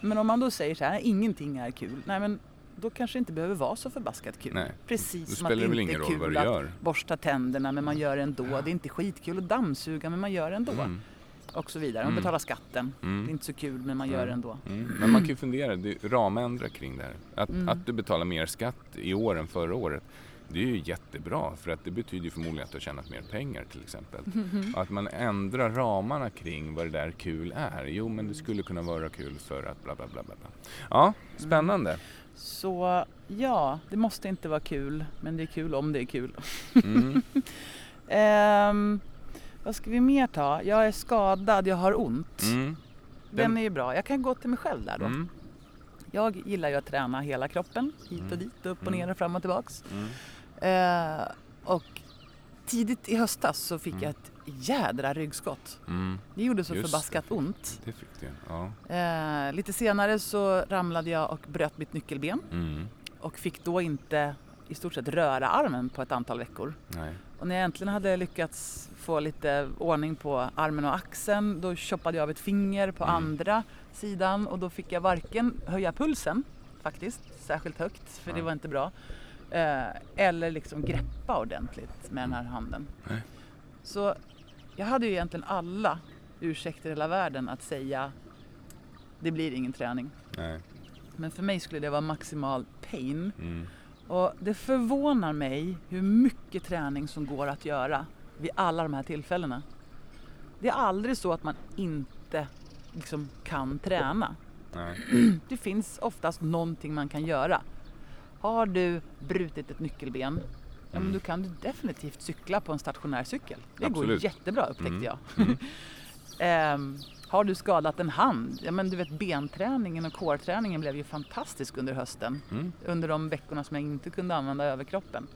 Men om man då säger så här, ingenting är kul. Nej men då kanske det inte behöver vara så förbaskat kul. Nej. Precis Då som att det inte är kul att borsta tänderna men man gör det ändå. Det är inte skitkul att dammsuga men man gör det ändå. Mm. Och så vidare. Man Mm. betalar skatten. Mm. Det är inte så kul men man gör det ändå. Mm. Men man kan ju fundera, det, ramändra kring det här. Att, Mm. att du betalar mer skatt i år än förra året, det är ju jättebra för att det betyder ju förmodligen att du har tjänat mer pengar till exempel. Och att man ändrar ramarna kring vad det där kul är. Jo, men det skulle kunna vara kul för att bla bla bla bla. Ja, spännande. Så ja, det måste inte vara kul men det är kul om det är kul. Mm. (laughs) Ehm, vad ska vi mer ta? Jag är skadad, jag har ont. Mm. Den är ju bra. Jag kan gå till mig själv där då. Mm. Jag gillar ju att träna hela kroppen, hit och Mm. dit, upp och Mm. ner och fram och tillbaks. Mm. Eh, och tidigt i höstas så fick jag ett jädra ryggskott. Mm. Det gjorde så Just förbaskat det. ont. Det fick du, ja. Eh, lite senare så ramlade jag och bröt mitt nyckelben Mm. och fick då inte i stort sett röra armen på ett antal veckor. Nej. Och när jag äntligen hade lyckats få lite ordning på armen och axeln då choppade jag av ett finger på Mm. andra sidan och då fick jag varken höja pulsen faktiskt särskilt högt för det Ja. var inte bra eh, eller liksom greppa ordentligt med den här handen. Nej. Så jag hade ju egentligen alla ursäkter i hela världen att säga det blir ingen träning. Nej. Men för mig skulle det vara maximal pain Mm. Och det förvånar mig hur mycket träning som går att göra vid alla de här tillfällena. Det är aldrig så att man inte liksom kan träna. Nej. Det finns oftast någonting man kan göra. Har du brutit ett nyckelben, Mm. då kan du definitivt cykla på en stationär cykel. Det går Absolut. jättebra upptäckte Mm. jag. Mm. (laughs) Ehm, har du skadat en hand, ja, men du vet benträningen och core-träningen blev ju fantastisk under hösten Mm. under de veckorna som jag inte kunde använda överkroppen.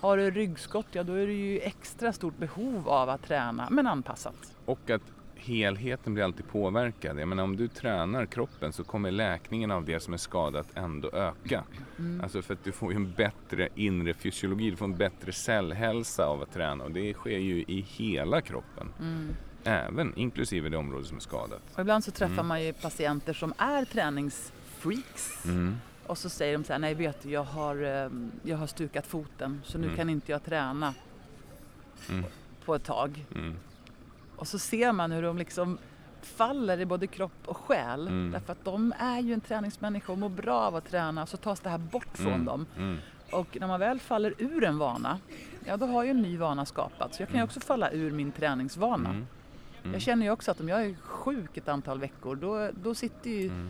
Har du ryggskott, ja då är det ju extra stort behov av att träna, men anpassat. Och att helheten blir alltid påverkad. Jag menar om du tränar kroppen så kommer läkningen av det som är skadat ändå öka. Mm. Alltså för att du får ju en bättre inre fysiologi, du får en bättre cellhälsa av att träna och det sker ju i hela kroppen. Mm. Även inklusive det område som är skadat. Och ibland så träffar man ju patienter som är träningsfreaks. Mm. Och så säger de så här, nej vet du, jag har, eh, jag har stukat foten så nu Mm. kan inte jag träna Mm. på ett tag. Mm. Och så ser man hur de liksom faller i både kropp och själ. Mm. Därför att de är ju en träningsmänniska och mår bra av att träna. Så tas det här bort från Mm. dem. Mm. Och när man väl faller ur en vana, ja då har ju en ny vana skapats. Så jag kan ju också falla ur min träningsvana. Mm. Jag känner ju också att om jag är sjuk ett antal veckor då, då sitter ju Mm.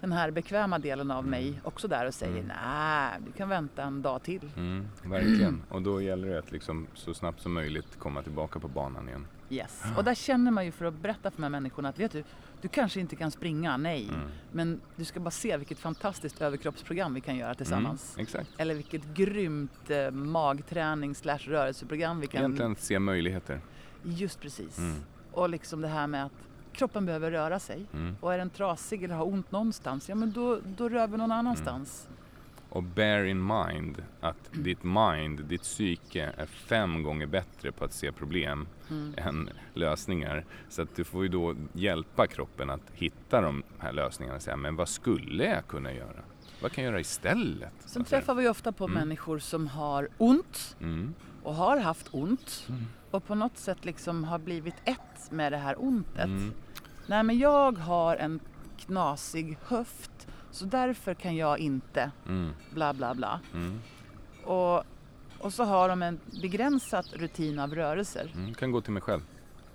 den här bekväma delen av mig Mm. också där och säger Mm. nej, du kan vänta en dag till. Mm, verkligen. (clears throat) Och då gäller det att liksom så snabbt som möjligt komma tillbaka på banan igen. Yes. (clears throat) Och där känner man ju för att berätta för de här människorna att vet du, du kanske inte kan springa, nej. Mm. Men du ska bara se vilket fantastiskt överkroppsprogram vi kan göra tillsammans. Mm, exakt. Eller vilket grymt eh, magträning slash rörelseprogram vi kan... Egentligen se möjligheter. Just precis. Mm. Och liksom det här med att kroppen behöver röra sig. Mm. Och är den trasig eller har ont någonstans, ja men då, då rör vi någon annanstans. Och bear in mind att ditt mind, ditt psyke är fem gånger bättre på att se problem Mm. än lösningar. Så att du får ju då hjälpa kroppen att hitta de här lösningarna och säga, men vad skulle jag kunna göra? Vad kan jag göra istället? Sen träffar vi ofta på Mm. människor som har ont? Mm. Och har haft ont Mm. och på något sätt liksom har blivit ett med det här ontet. Mm. Nej men jag har en knasig höft så därför kan jag inte Mm. bla bla bla. Mm. Och, och så har de en begränsad rutin av rörelser. Mm. Kan gå till mig själv.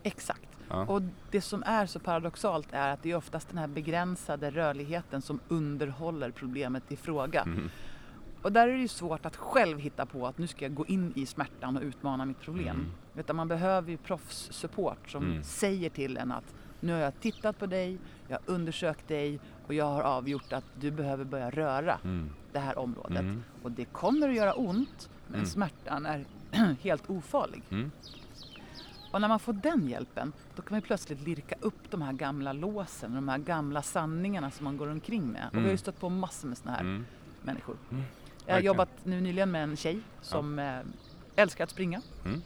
Exakt. Ja. Och det som är så paradoxalt är att det är oftast den här begränsade rörligheten som underhåller problemet i fråga. Mm. Och där är det ju svårt att själv hitta på att nu ska jag gå in i smärtan och utmana mitt problem. Mm. Utan man behöver ju proffssupport som Mm. säger till en att nu har jag tittat på dig, jag har undersökt dig och jag har avgjort att du behöver börja röra Mm. det här området. Mm. Och det kommer att göra ont men Mm. smärtan är (clears throat) helt ofarlig. Mm. Och när man får den hjälpen då kan man plötsligt lirka upp de här gamla låsen, de här gamla sanningarna som man går omkring med. Och vi har ju Mm. stött på massor med sådana här Mm. människor. Jag har jobbat nu nyligen med en tjej som eh, älskar att springa. Mm.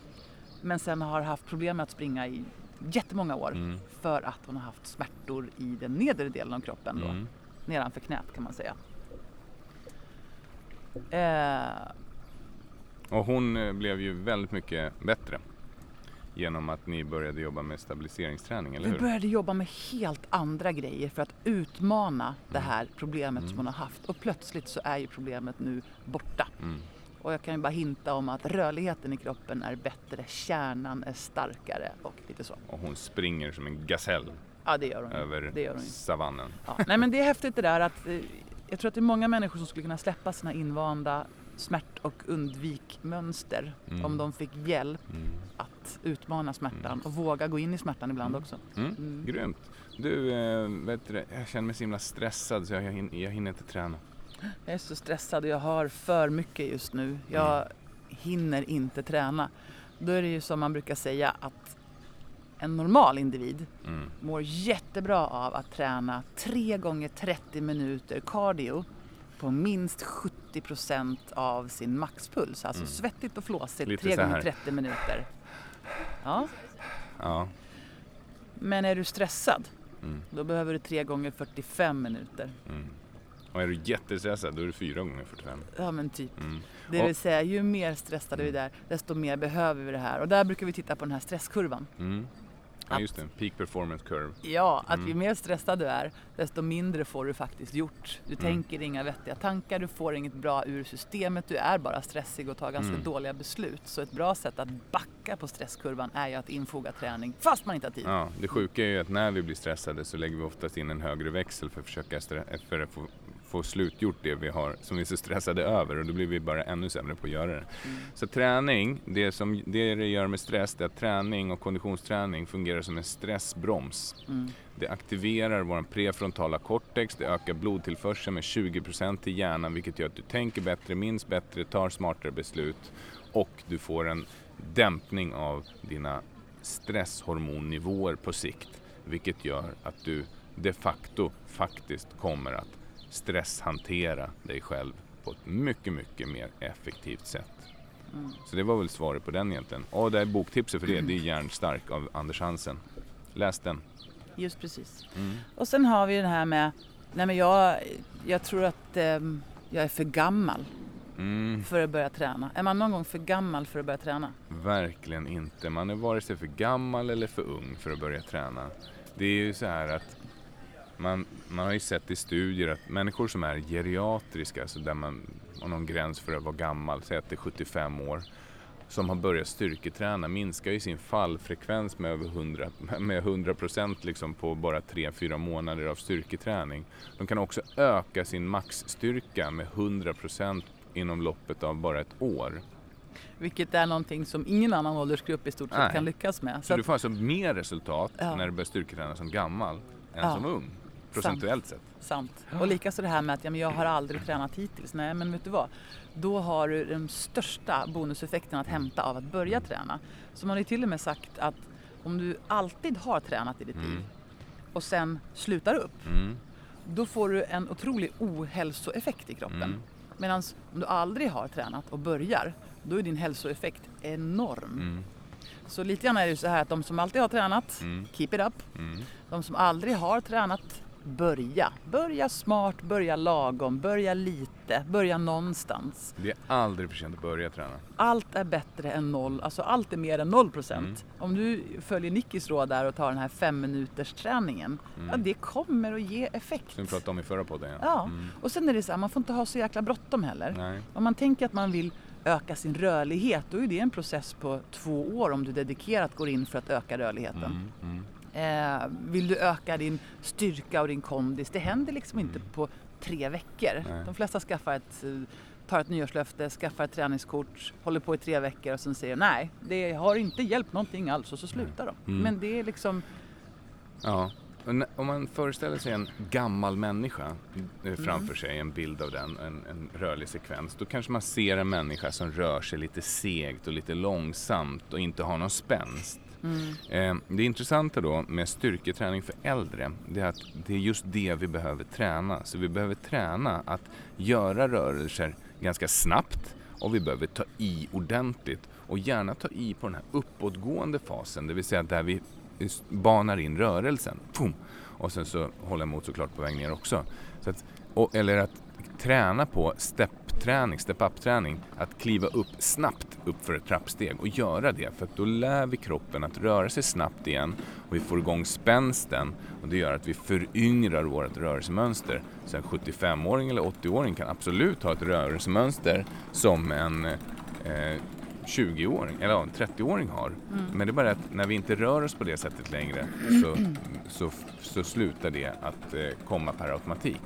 Men sen har haft problem med att springa i jättemånga år. Mm. För att hon har haft smärtor i den nedre delen av kroppen. Då, Mm. Nedanför knät kan man säga. Eh, Och hon eh, blev ju väldigt mycket bättre genom att ni började jobba med stabiliseringsträning, eller vi hur? började jobba med helt andra grejer för att utmana det Mm. här problemet Mm. som hon har haft. Och plötsligt så är ju problemet nu borta. Mm. Och jag kan ju bara hinta om att rörligheten i kroppen är bättre, kärnan är starkare och lite så. Och hon springer som en gasell Ja, det gör hon över Det gör hon savannen. Ja. Nej men det är häftigt det där att eh, jag tror att det är många människor som skulle kunna släppa sina invanda smärt och undvikmönster Mm. om de fick hjälp Mm. att utmana smärtan och våga gå in i smärtan ibland Mm. också. Mm. Mm. Grymt. Du, eh, vet du, jag känner mig så himla stressad så jag, hin- jag hinner inte träna. Jag är så stressad och jag har för mycket just nu. Jag Mm. hinner inte träna. Då är det ju som man brukar säga att en normal individ Mm. mår jättebra av att träna 3 gånger 30 minuter cardio på minst 70 procent av sin maxpuls. Alltså Mm. svettigt och flåsigt Lite 3 så gånger här. 30 minuter. Ja, Ja. men är du stressad Mm. då behöver du 3 gånger 45 minuter. Mm. Och är du jättestressad då är det fyra gånger 45. Ja men typ. Mm. Det vill säga ju mer stressade vi är desto mer behöver vi det här. Och där brukar vi titta på den här stresskurvan. Ja just det, peak performance curve. Ja, att Mm. ju mer stressad du är desto mindre får du faktiskt gjort. Du Mm. tänker inga vettiga tankar, du får inget bra ur systemet, du är bara stressig och tar ganska Mm. dåliga beslut. Så ett bra sätt att backa på stresskurvan är ju att infoga träning fast man inte har tid. Ja, det sjuka är ju att när vi blir stressade så lägger vi oftast in en högre växel för att försöka för att få, få slutgjort det vi har, som vi är så stressade över och då blir vi bara ännu sämre på att göra det. Mm. Så träning, det, som, det det gör med stress, det är att träning och konditionsträning fungerar som en stressbroms. Mm. Det aktiverar vår prefrontala cortex, det ökar blodtillförseln med 20% till hjärnan vilket gör att du tänker bättre, minns bättre, tar smartare beslut och du får en dämpning av dina stresshormonnivåer på sikt vilket gör att du de facto faktiskt kommer att stresshantera dig själv på ett mycket, mycket mer effektivt sätt. Mm. Så det var väl svaret på den egentligen. Och det är boktipset för det, det är Järnstark av Anders Hansen. Läs den. Just precis. Mm. Och sen har vi det här med, nej men jag, jag tror att ehm, jag är för gammal Mm, för att börja träna. Är man någon gång för gammal för att börja träna? verkligen inte. Man är vare sig för gammal eller för ung för att börja träna. Det är ju så här att man, man har ju sett i studier att människor som är geriatriska, alltså där man har någon gräns för att vara gammal, säg att det är 75 år, som har börjat styrketräna minskar ju sin fallfrekvens med över 100, med 100 procent liksom på bara 3-4 månader av styrketräning. De kan också öka sin maxstyrka med 100 procent inom loppet av bara ett år. Vilket är någonting som ingen annan åldersgrupp i stort sett Nej. kan lyckas med. Så att- du får alltså mer resultat Ja. när du börjar styrketräna som gammal än Ja. som ung. Procentuellt sett. Sant. Och likaså det här med att ja, men jag har aldrig tränat hittills. Nej, men vet du vad? Då har du den största bonuseffekten att hämta av att börja träna. Så man har ju till och med sagt att om du alltid har tränat i ditt liv och sen slutar upp, Mm. då får du en otrolig ohälsoeffekt i kroppen. Mm. Medan om du aldrig har tränat och börjar, då är din hälsoeffekt enorm. Mm. Så lite grann är det ju så här att de som alltid har tränat, Mm. keep it up. Mm. De som aldrig har tränat, börja. Börja smart, börja lagom, börja lite, börja någonstans. Det är aldrig för sent att börja träna. Allt är bättre än noll, alltså allt är mer än noll procent. Mm. Om du följer Nickis råd där och tar den här fem minuters träningen, ja det kommer att ge effekt. Som vi pratade om i förra podden. Ja, Mm. och sen är det så här, man får inte ha så jäkla bråttom heller. Nej. Om man tänker att man vill öka sin rörlighet, då är det en process på två år om du dedikerat går in för att öka rörligheten. Mm. Mm. Eh, vill du öka din styrka och din kondis? Det händer liksom inte på tre veckor. Mm. Nej. De flesta skaffar ett, eh, tar ett nyårslöfte, skaffar ett träningskort, håller på i tre veckor och sen säger nej, det har inte hjälpt någonting alls och så slutar de. Mm. Men det är liksom, Ja. Om man föreställer sig en gammal människa eh, framför Mm. sig, en bild av den, en, en rörlig sekvens, då kanske man ser en människa som rör sig lite segt och lite långsamt och inte har någon spänst mm, eh, Det intressanta då med styrketräning för äldre, det är att det är just det vi behöver träna. Så vi behöver träna att göra rörelser ganska snabbt och vi behöver ta i ordentligt och gärna ta i på den här uppåtgående fasen, det vill säga där vi banar in rörelsen. Pum! Och sen så hålla emot såklart på väg ner också. Så att, och, eller att träna på step step-up-träning. Att kliva upp snabbt upp för ett trappsteg och göra det. För att då lär vi kroppen att röra sig snabbt igen och vi får igång spänsten och det gör att vi föryngrar vårt rörelsemönster. Så en 75-åring eller 80-åring kan absolut ha ett rörelsemönster som en eh, 20-åring eller ja, en 30-åring har. Men det är bara att när vi inte rör oss på det sättet längre så, så, så slutar det att eh, komma per automatik.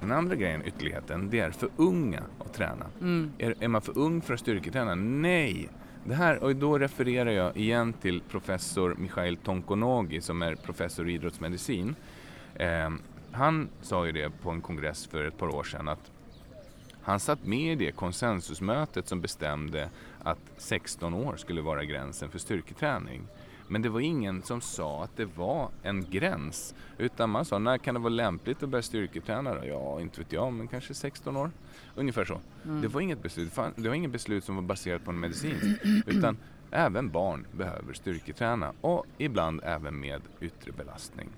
Den andra grejen, ytterligheten, det är för unga att träna. mm, Är, är man för ung för att styrketräna? Nej! Det här, och då refererar jag igen till professor Mikhail Tonkonogi som är professor i idrottsmedicin. Eh, han sa ju det på en kongress för ett par år sedan att han satt med i det konsensusmötet som bestämde att 16 år skulle vara gränsen för styrketräning. Men det var ingen som sa att det var en gräns. Utan man sa, när kan det vara lämpligt att börja styrketräna då? Ja, inte vet jag, men kanske 16 år. Ungefär så. Det var inget beslut, det var inget beslut som var baserat på en medicin. (clears throat) Utan även barn behöver styrketräna och ibland även med yttre belastning.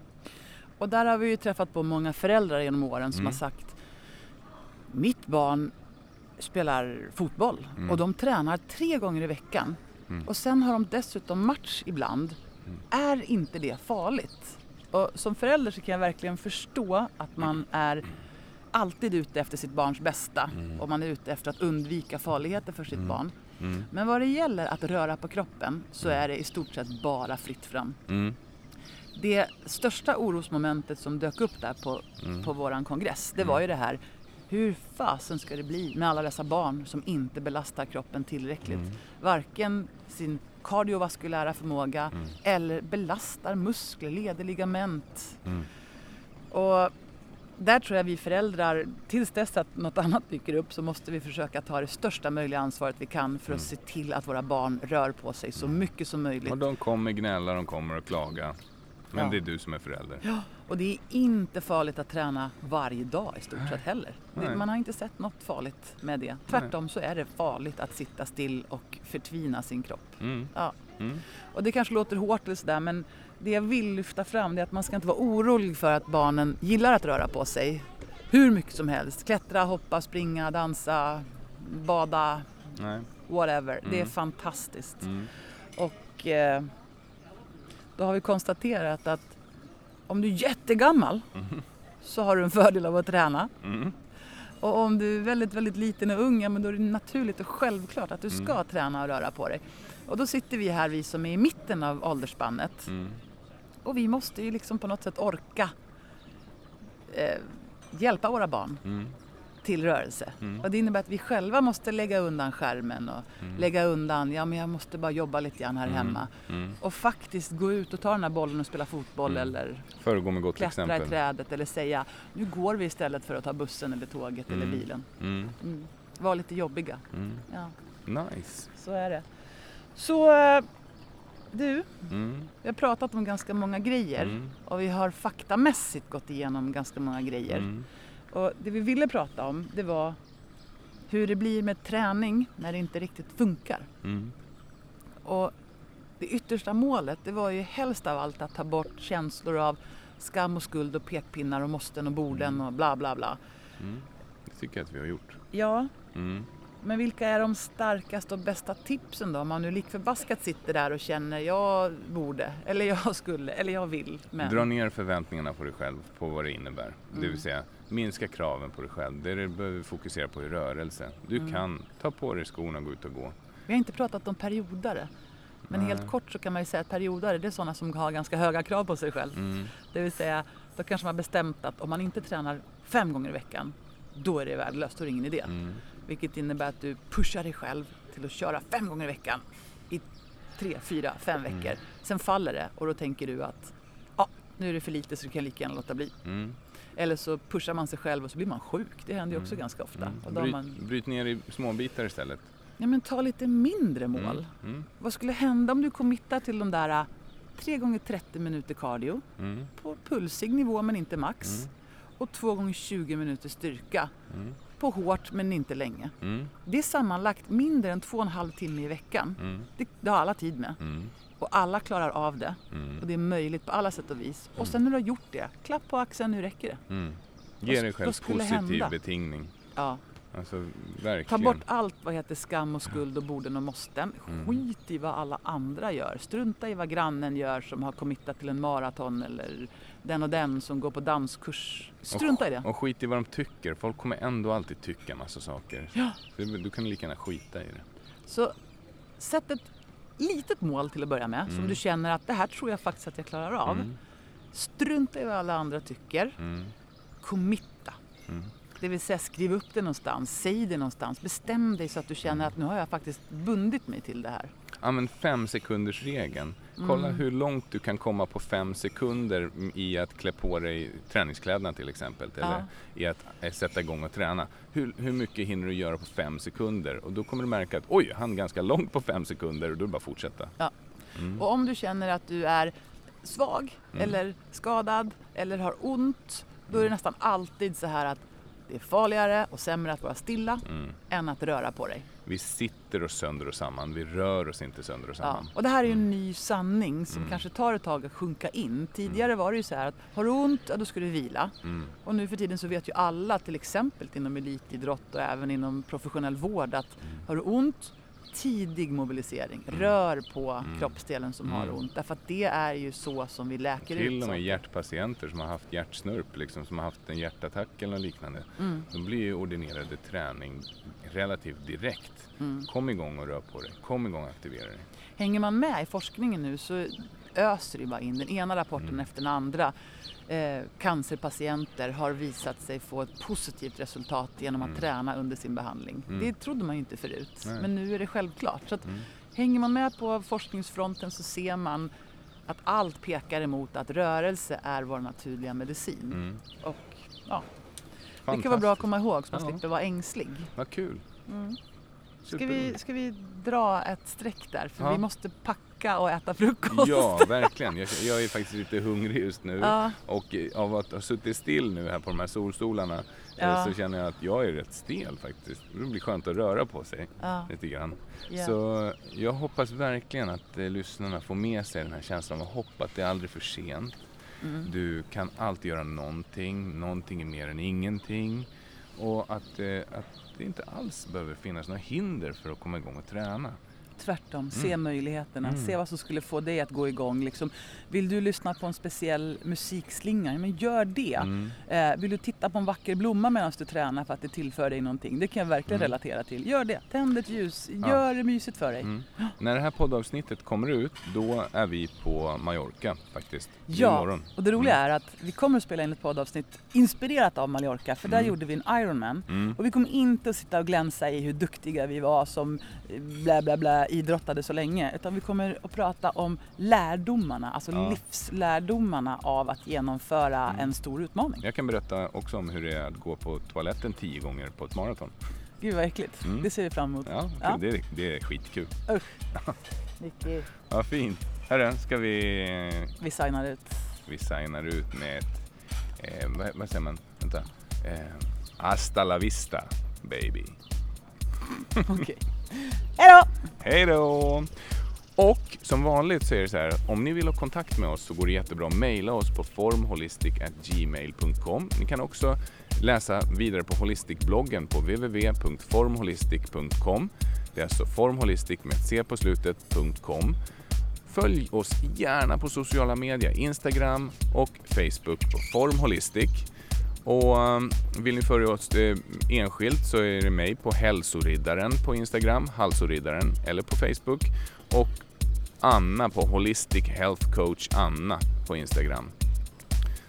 och där har vi ju träffat på många föräldrar genom åren som Mm. har sagt mitt barn spelar fotboll Mm. och de tränar tre gånger i veckan Mm. och sen har de dessutom match ibland. Är inte det farligt? Och som förälder så kan jag verkligen förstå att man är alltid ute efter sitt barns bästa och man är ute efter att undvika farligheter för sitt barn. Mm. Men vad det gäller att röra på kroppen så är det i stort sett bara fritt fram. Mm. det största orosmomentet som dök upp där på, Mm. på våran kongress, det var ju det här hur fasen ska det bli med alla dessa barn som inte belastar kroppen tillräckligt? Mm. Varken sin kardiovaskulära förmåga Mm. eller belastar muskler, leder, ligament. Mm. Och där tror jag vi föräldrar, tills dess att något annat dyker upp så måste vi försöka ta det största möjliga ansvaret vi kan för att se till att våra barn rör på sig så mycket som möjligt. Mm. Och de kommer gnälla, de kommer att klaga. Men Ja. det är du som är förälder. Ja, och det är inte farligt att träna varje dag i stort sett heller. Det, man har inte sett något farligt med det. Tvärtom så är det farligt att sitta still och förtvina sin kropp. Mm. Ja. Mm. Och det kanske låter hårt eller sådär men det jag vill lyfta fram är att man ska inte vara orolig för att barnen gillar att röra på sig hur mycket som helst. Klättra, hoppa, springa, dansa, bada, Nej. whatever. Det är Mm. fantastiskt. Mm. Och eh, då har vi konstaterat att om du är jättegammal så har du en fördel av att träna. Mm. Och om du är väldigt, väldigt liten och ung, ja, men då är det naturligt och självklart att du ska träna och röra på dig. Och då sitter vi här, vi som är i mitten av åldersspannet. Mm. Och vi måste ju liksom på något sätt orka eh, hjälpa våra barn Mm. Till rörelse. Mm. Och det innebär att vi själva måste lägga undan skärmen och Mm. lägga undan, ja men jag måste bara jobba lite grann här Mm. hemma. Mm. Och faktiskt gå ut och ta den här bollen och spela fotboll Mm. eller Föregå med gott klättra i exempel. trädet eller säga nu går vi istället för att ta bussen eller tåget eller Mm. bilen. Var lite jobbiga. Ja, Nice. så är det. Så eh, du, Mm. vi har pratat om ganska många grejer Mm. och vi har faktamässigt gått igenom ganska många grejer. Mm. Och det vi ville prata om det var hur det blir med träning när det inte riktigt funkar. Mm. Och det yttersta målet det var ju helst av allt att ta bort känslor av skam och skuld och pekpinnar och måsten och borden och bla bla bla. Mm. Det tycker jag att vi har gjort. Ja, Mm. men vilka är de starkaste och bästa tipsen då? Om man nu lik förbaskat sitter där och känner jag borde, eller jag skulle, eller jag vill. Men... Dra ner förväntningarna på dig själv på vad det innebär. Det Mm. vill säga minska kraven på dig själv. Det du behöver fokusera på är rörelse. Du Mm. kan ta på dig skorna och gå ut och gå. Vi har inte pratat om periodare. Men Nej. helt kort så kan man ju säga att periodare det är sådana som har ganska höga krav på sig själv. Mm. Det vill säga, då kanske man har bestämt att om man inte tränar fem gånger i veckan, då är det värdelöst, då är det ingen idé. Mm. Vilket innebär att du pushar dig själv till att köra fem gånger i veckan i tre, fyra, fem Mm. veckor. Sen faller det och då tänker du att ja, nu är det för lite så du kan lika gärna låta bli. Mm. Eller så pushar man sig själv och så blir man sjuk. Det händer ju också ganska ofta. Mm. Och då Bryt, man, bryt ner i små bitar istället. ja, men ta lite mindre mål. Mm. Mm. Vad skulle hända om du committar till de där äh, 3 gånger 30 minuter cardio Mm. på pulsig nivå men inte max Mm. och 2 gånger 20 minuter styrka Mm. på hårt men inte länge. Mm. Det är sammanlagt mindre än 2,5 timme i veckan. Mm. Det, det har alla tid med Mm. Och alla klarar av det Mm. och det är möjligt på alla sätt och vis. Och sen när du har gjort det, klapp på axeln, nu räcker det. Mm. Ge dig själv positiv hända? betingning. Ja. Alltså Ta bort allt vad heter skam och skuld och borden och måsten. Mm. Skit i vad alla andra gör. Strunta i vad grannen gör som har committat till en maraton eller den och den som går på danskurs. Strunta i det. Och skit i vad de tycker. Folk kommer ändå alltid tycka massa saker. Ja. Så du kan lika gärna skita i det. Så sätt ett litet mål till att börja med som Mm. du känner att det här tror jag faktiskt att jag klarar av. Mm. Strunta i vad alla andra tycker. Mm. Committa. Mm. Det vill säga skriv upp det någonstans, säg det någonstans, bestäm dig så att du känner att nu har jag faktiskt bundit mig till det här. Använd fem sekunders regeln. Kolla Mm. hur långt du kan komma på fem sekunder i att klä på dig träningskläderna till exempel. Eller i att eh, sätta igång och träna. Hur, hur mycket hinner du göra på fem sekunder? Och då kommer du märka att oj, han ganska långt på fem sekunder och då är det bara att fortsätta. Ja. Mm. Och om du känner att du är svag Mm. eller skadad eller har ont, då är det nästan alltid så här att det är farligare och sämre att vara stilla Mm. än att röra på dig. Vi sitter oss sönder och samman, vi rör oss inte sönder och Ja. samman. Och det här är ju en ny sanning som Mm. kanske tar ett tag att sjunka in. Tidigare var det ju så här att har du ont, ja, då ska du vila. Mm. Och nu för tiden så vet ju alla, till exempel inom elitidrott och även inom professionell vård att Mm. har du ont, tidig mobilisering. Rör på Mm. kroppsdelen som har Mm. ont. Därför att det är ju så som vi läker ut Till och med hjärtpatienter som har haft hjärtsnurp, liksom, som har haft en hjärtattack eller liknande. Mm. De blir ju ordinerade träning relativt direkt. Mm. Kom igång och rör på dig. Kom igång och aktivera dig. Hänger man med i forskningen nu så öser ju bara in den ena rapporten Mm. efter den andra. Eh, cancerpatienter har visat sig få ett positivt resultat genom att Mm. träna under sin behandling. Mm. Det trodde man ju inte förut, Nej. men nu är det självklart. Så att Mm. Hänger man med på forskningsfronten så ser man att allt pekar emot att rörelse är vår naturliga medicin. Mm. Och ja, det kan vara bra att komma ihåg så man Ja. slipper vara ängslig. Vad kul. Mm. Ska, vi, ska vi dra ett streck där? För Ja. vi måste packa och äta frukost. Ja, verkligen. Jag, jag är faktiskt lite hungrig just nu. Ja. Och eh, av att ha suttit still nu här på de här solstolarna eh, Ja. så känner jag att jag är rätt stel faktiskt. Det blir skönt att röra på sig Ja. lite grann. Ja. Så jag hoppas verkligen att eh, lyssnarna får med sig den här känslan av hopp att det är aldrig för sent. Mm. Du kan alltid göra någonting, någonting är mer än ingenting. Och att, eh, att det inte alls behöver finnas några hinder för att komma igång och träna. Tvärtom, se möjligheterna, Mm. se vad som skulle få dig att gå igång. Liksom, vill du lyssna på en speciell musikslinga, ja, men gör det. Mm. Eh, vill du titta på en vacker blomma medan du tränar för att det tillför dig någonting, det kan jag verkligen Mm. relatera till. Gör det, tänd ett ljus, Ja. gör det mysigt för dig. Mm. När det här poddavsnittet kommer ut, då är vi på Mallorca faktiskt. Ja, Imorgon. och det roliga Mm. är att vi kommer att spela in ett poddavsnitt inspirerat av Mallorca, för där Mm. gjorde vi en Ironman. Mm. Och vi kommer inte att sitta och glänsa i hur duktiga vi var som eh, bla bla idrottade så länge. Utan vi kommer att prata om lärdomarna, alltså Ja. livslärdomarna av att genomföra Mm. en stor utmaning. Jag kan berätta också om hur det är att gå på toaletten tio gånger på ett maraton. Gud vad äckligt. Mm. Det ser vi fram emot. Ja, Ja. Det, är, det är skitkul. Usch. (laughs) Nicky. Ja, fint. Hörru, ska vi... Vi signar ut. Vi signar ut med ett... Eh, vad, vad säger man? Vänta. Eh, hasta la vista, baby. (laughs) Okej. Hejdå! Hej då! Och som vanligt så är det så här, om ni vill ha kontakt med oss så går det jättebra att mejla oss på formholistic.gmail.com. Ni kan också läsa vidare på Holistic-bloggen på www.formholistic.com. Det är alltså formholistic med ett c på slutet.com. Följ oss gärna på sociala medier, Instagram och Facebook på formholistic. Och ehm, vill ni följa oss eh, enskilt så är det mig på Hälsoriddaren på Instagram, Halsoriddaren eller på Facebook och Anna på Holistic Health Coach Anna på Instagram.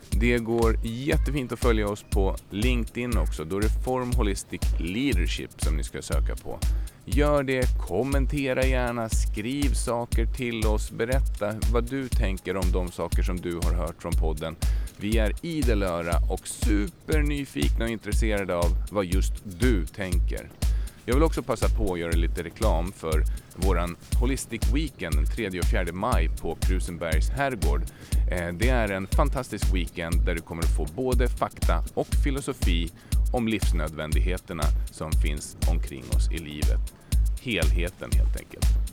Det går jättefint att följa oss på LinkedIn också. Då är det Form Holistic Leadership som ni ska söka på. Gör det, kommentera gärna, skriv saker till oss, berätta vad du tänker om de saker som du har hört från podden. Vi är idel öra och supernyfikna och intresserade av vad just du tänker. Jag vill också passa på att göra lite reklam för våran Holistic Weekend den 3 och 4 maj på Krusenbergs herrgård. Eh, det är en fantastisk weekend där du kommer att få både fakta och filosofi om livsnödvändigheterna som finns omkring oss i livet. Helheten helt enkelt.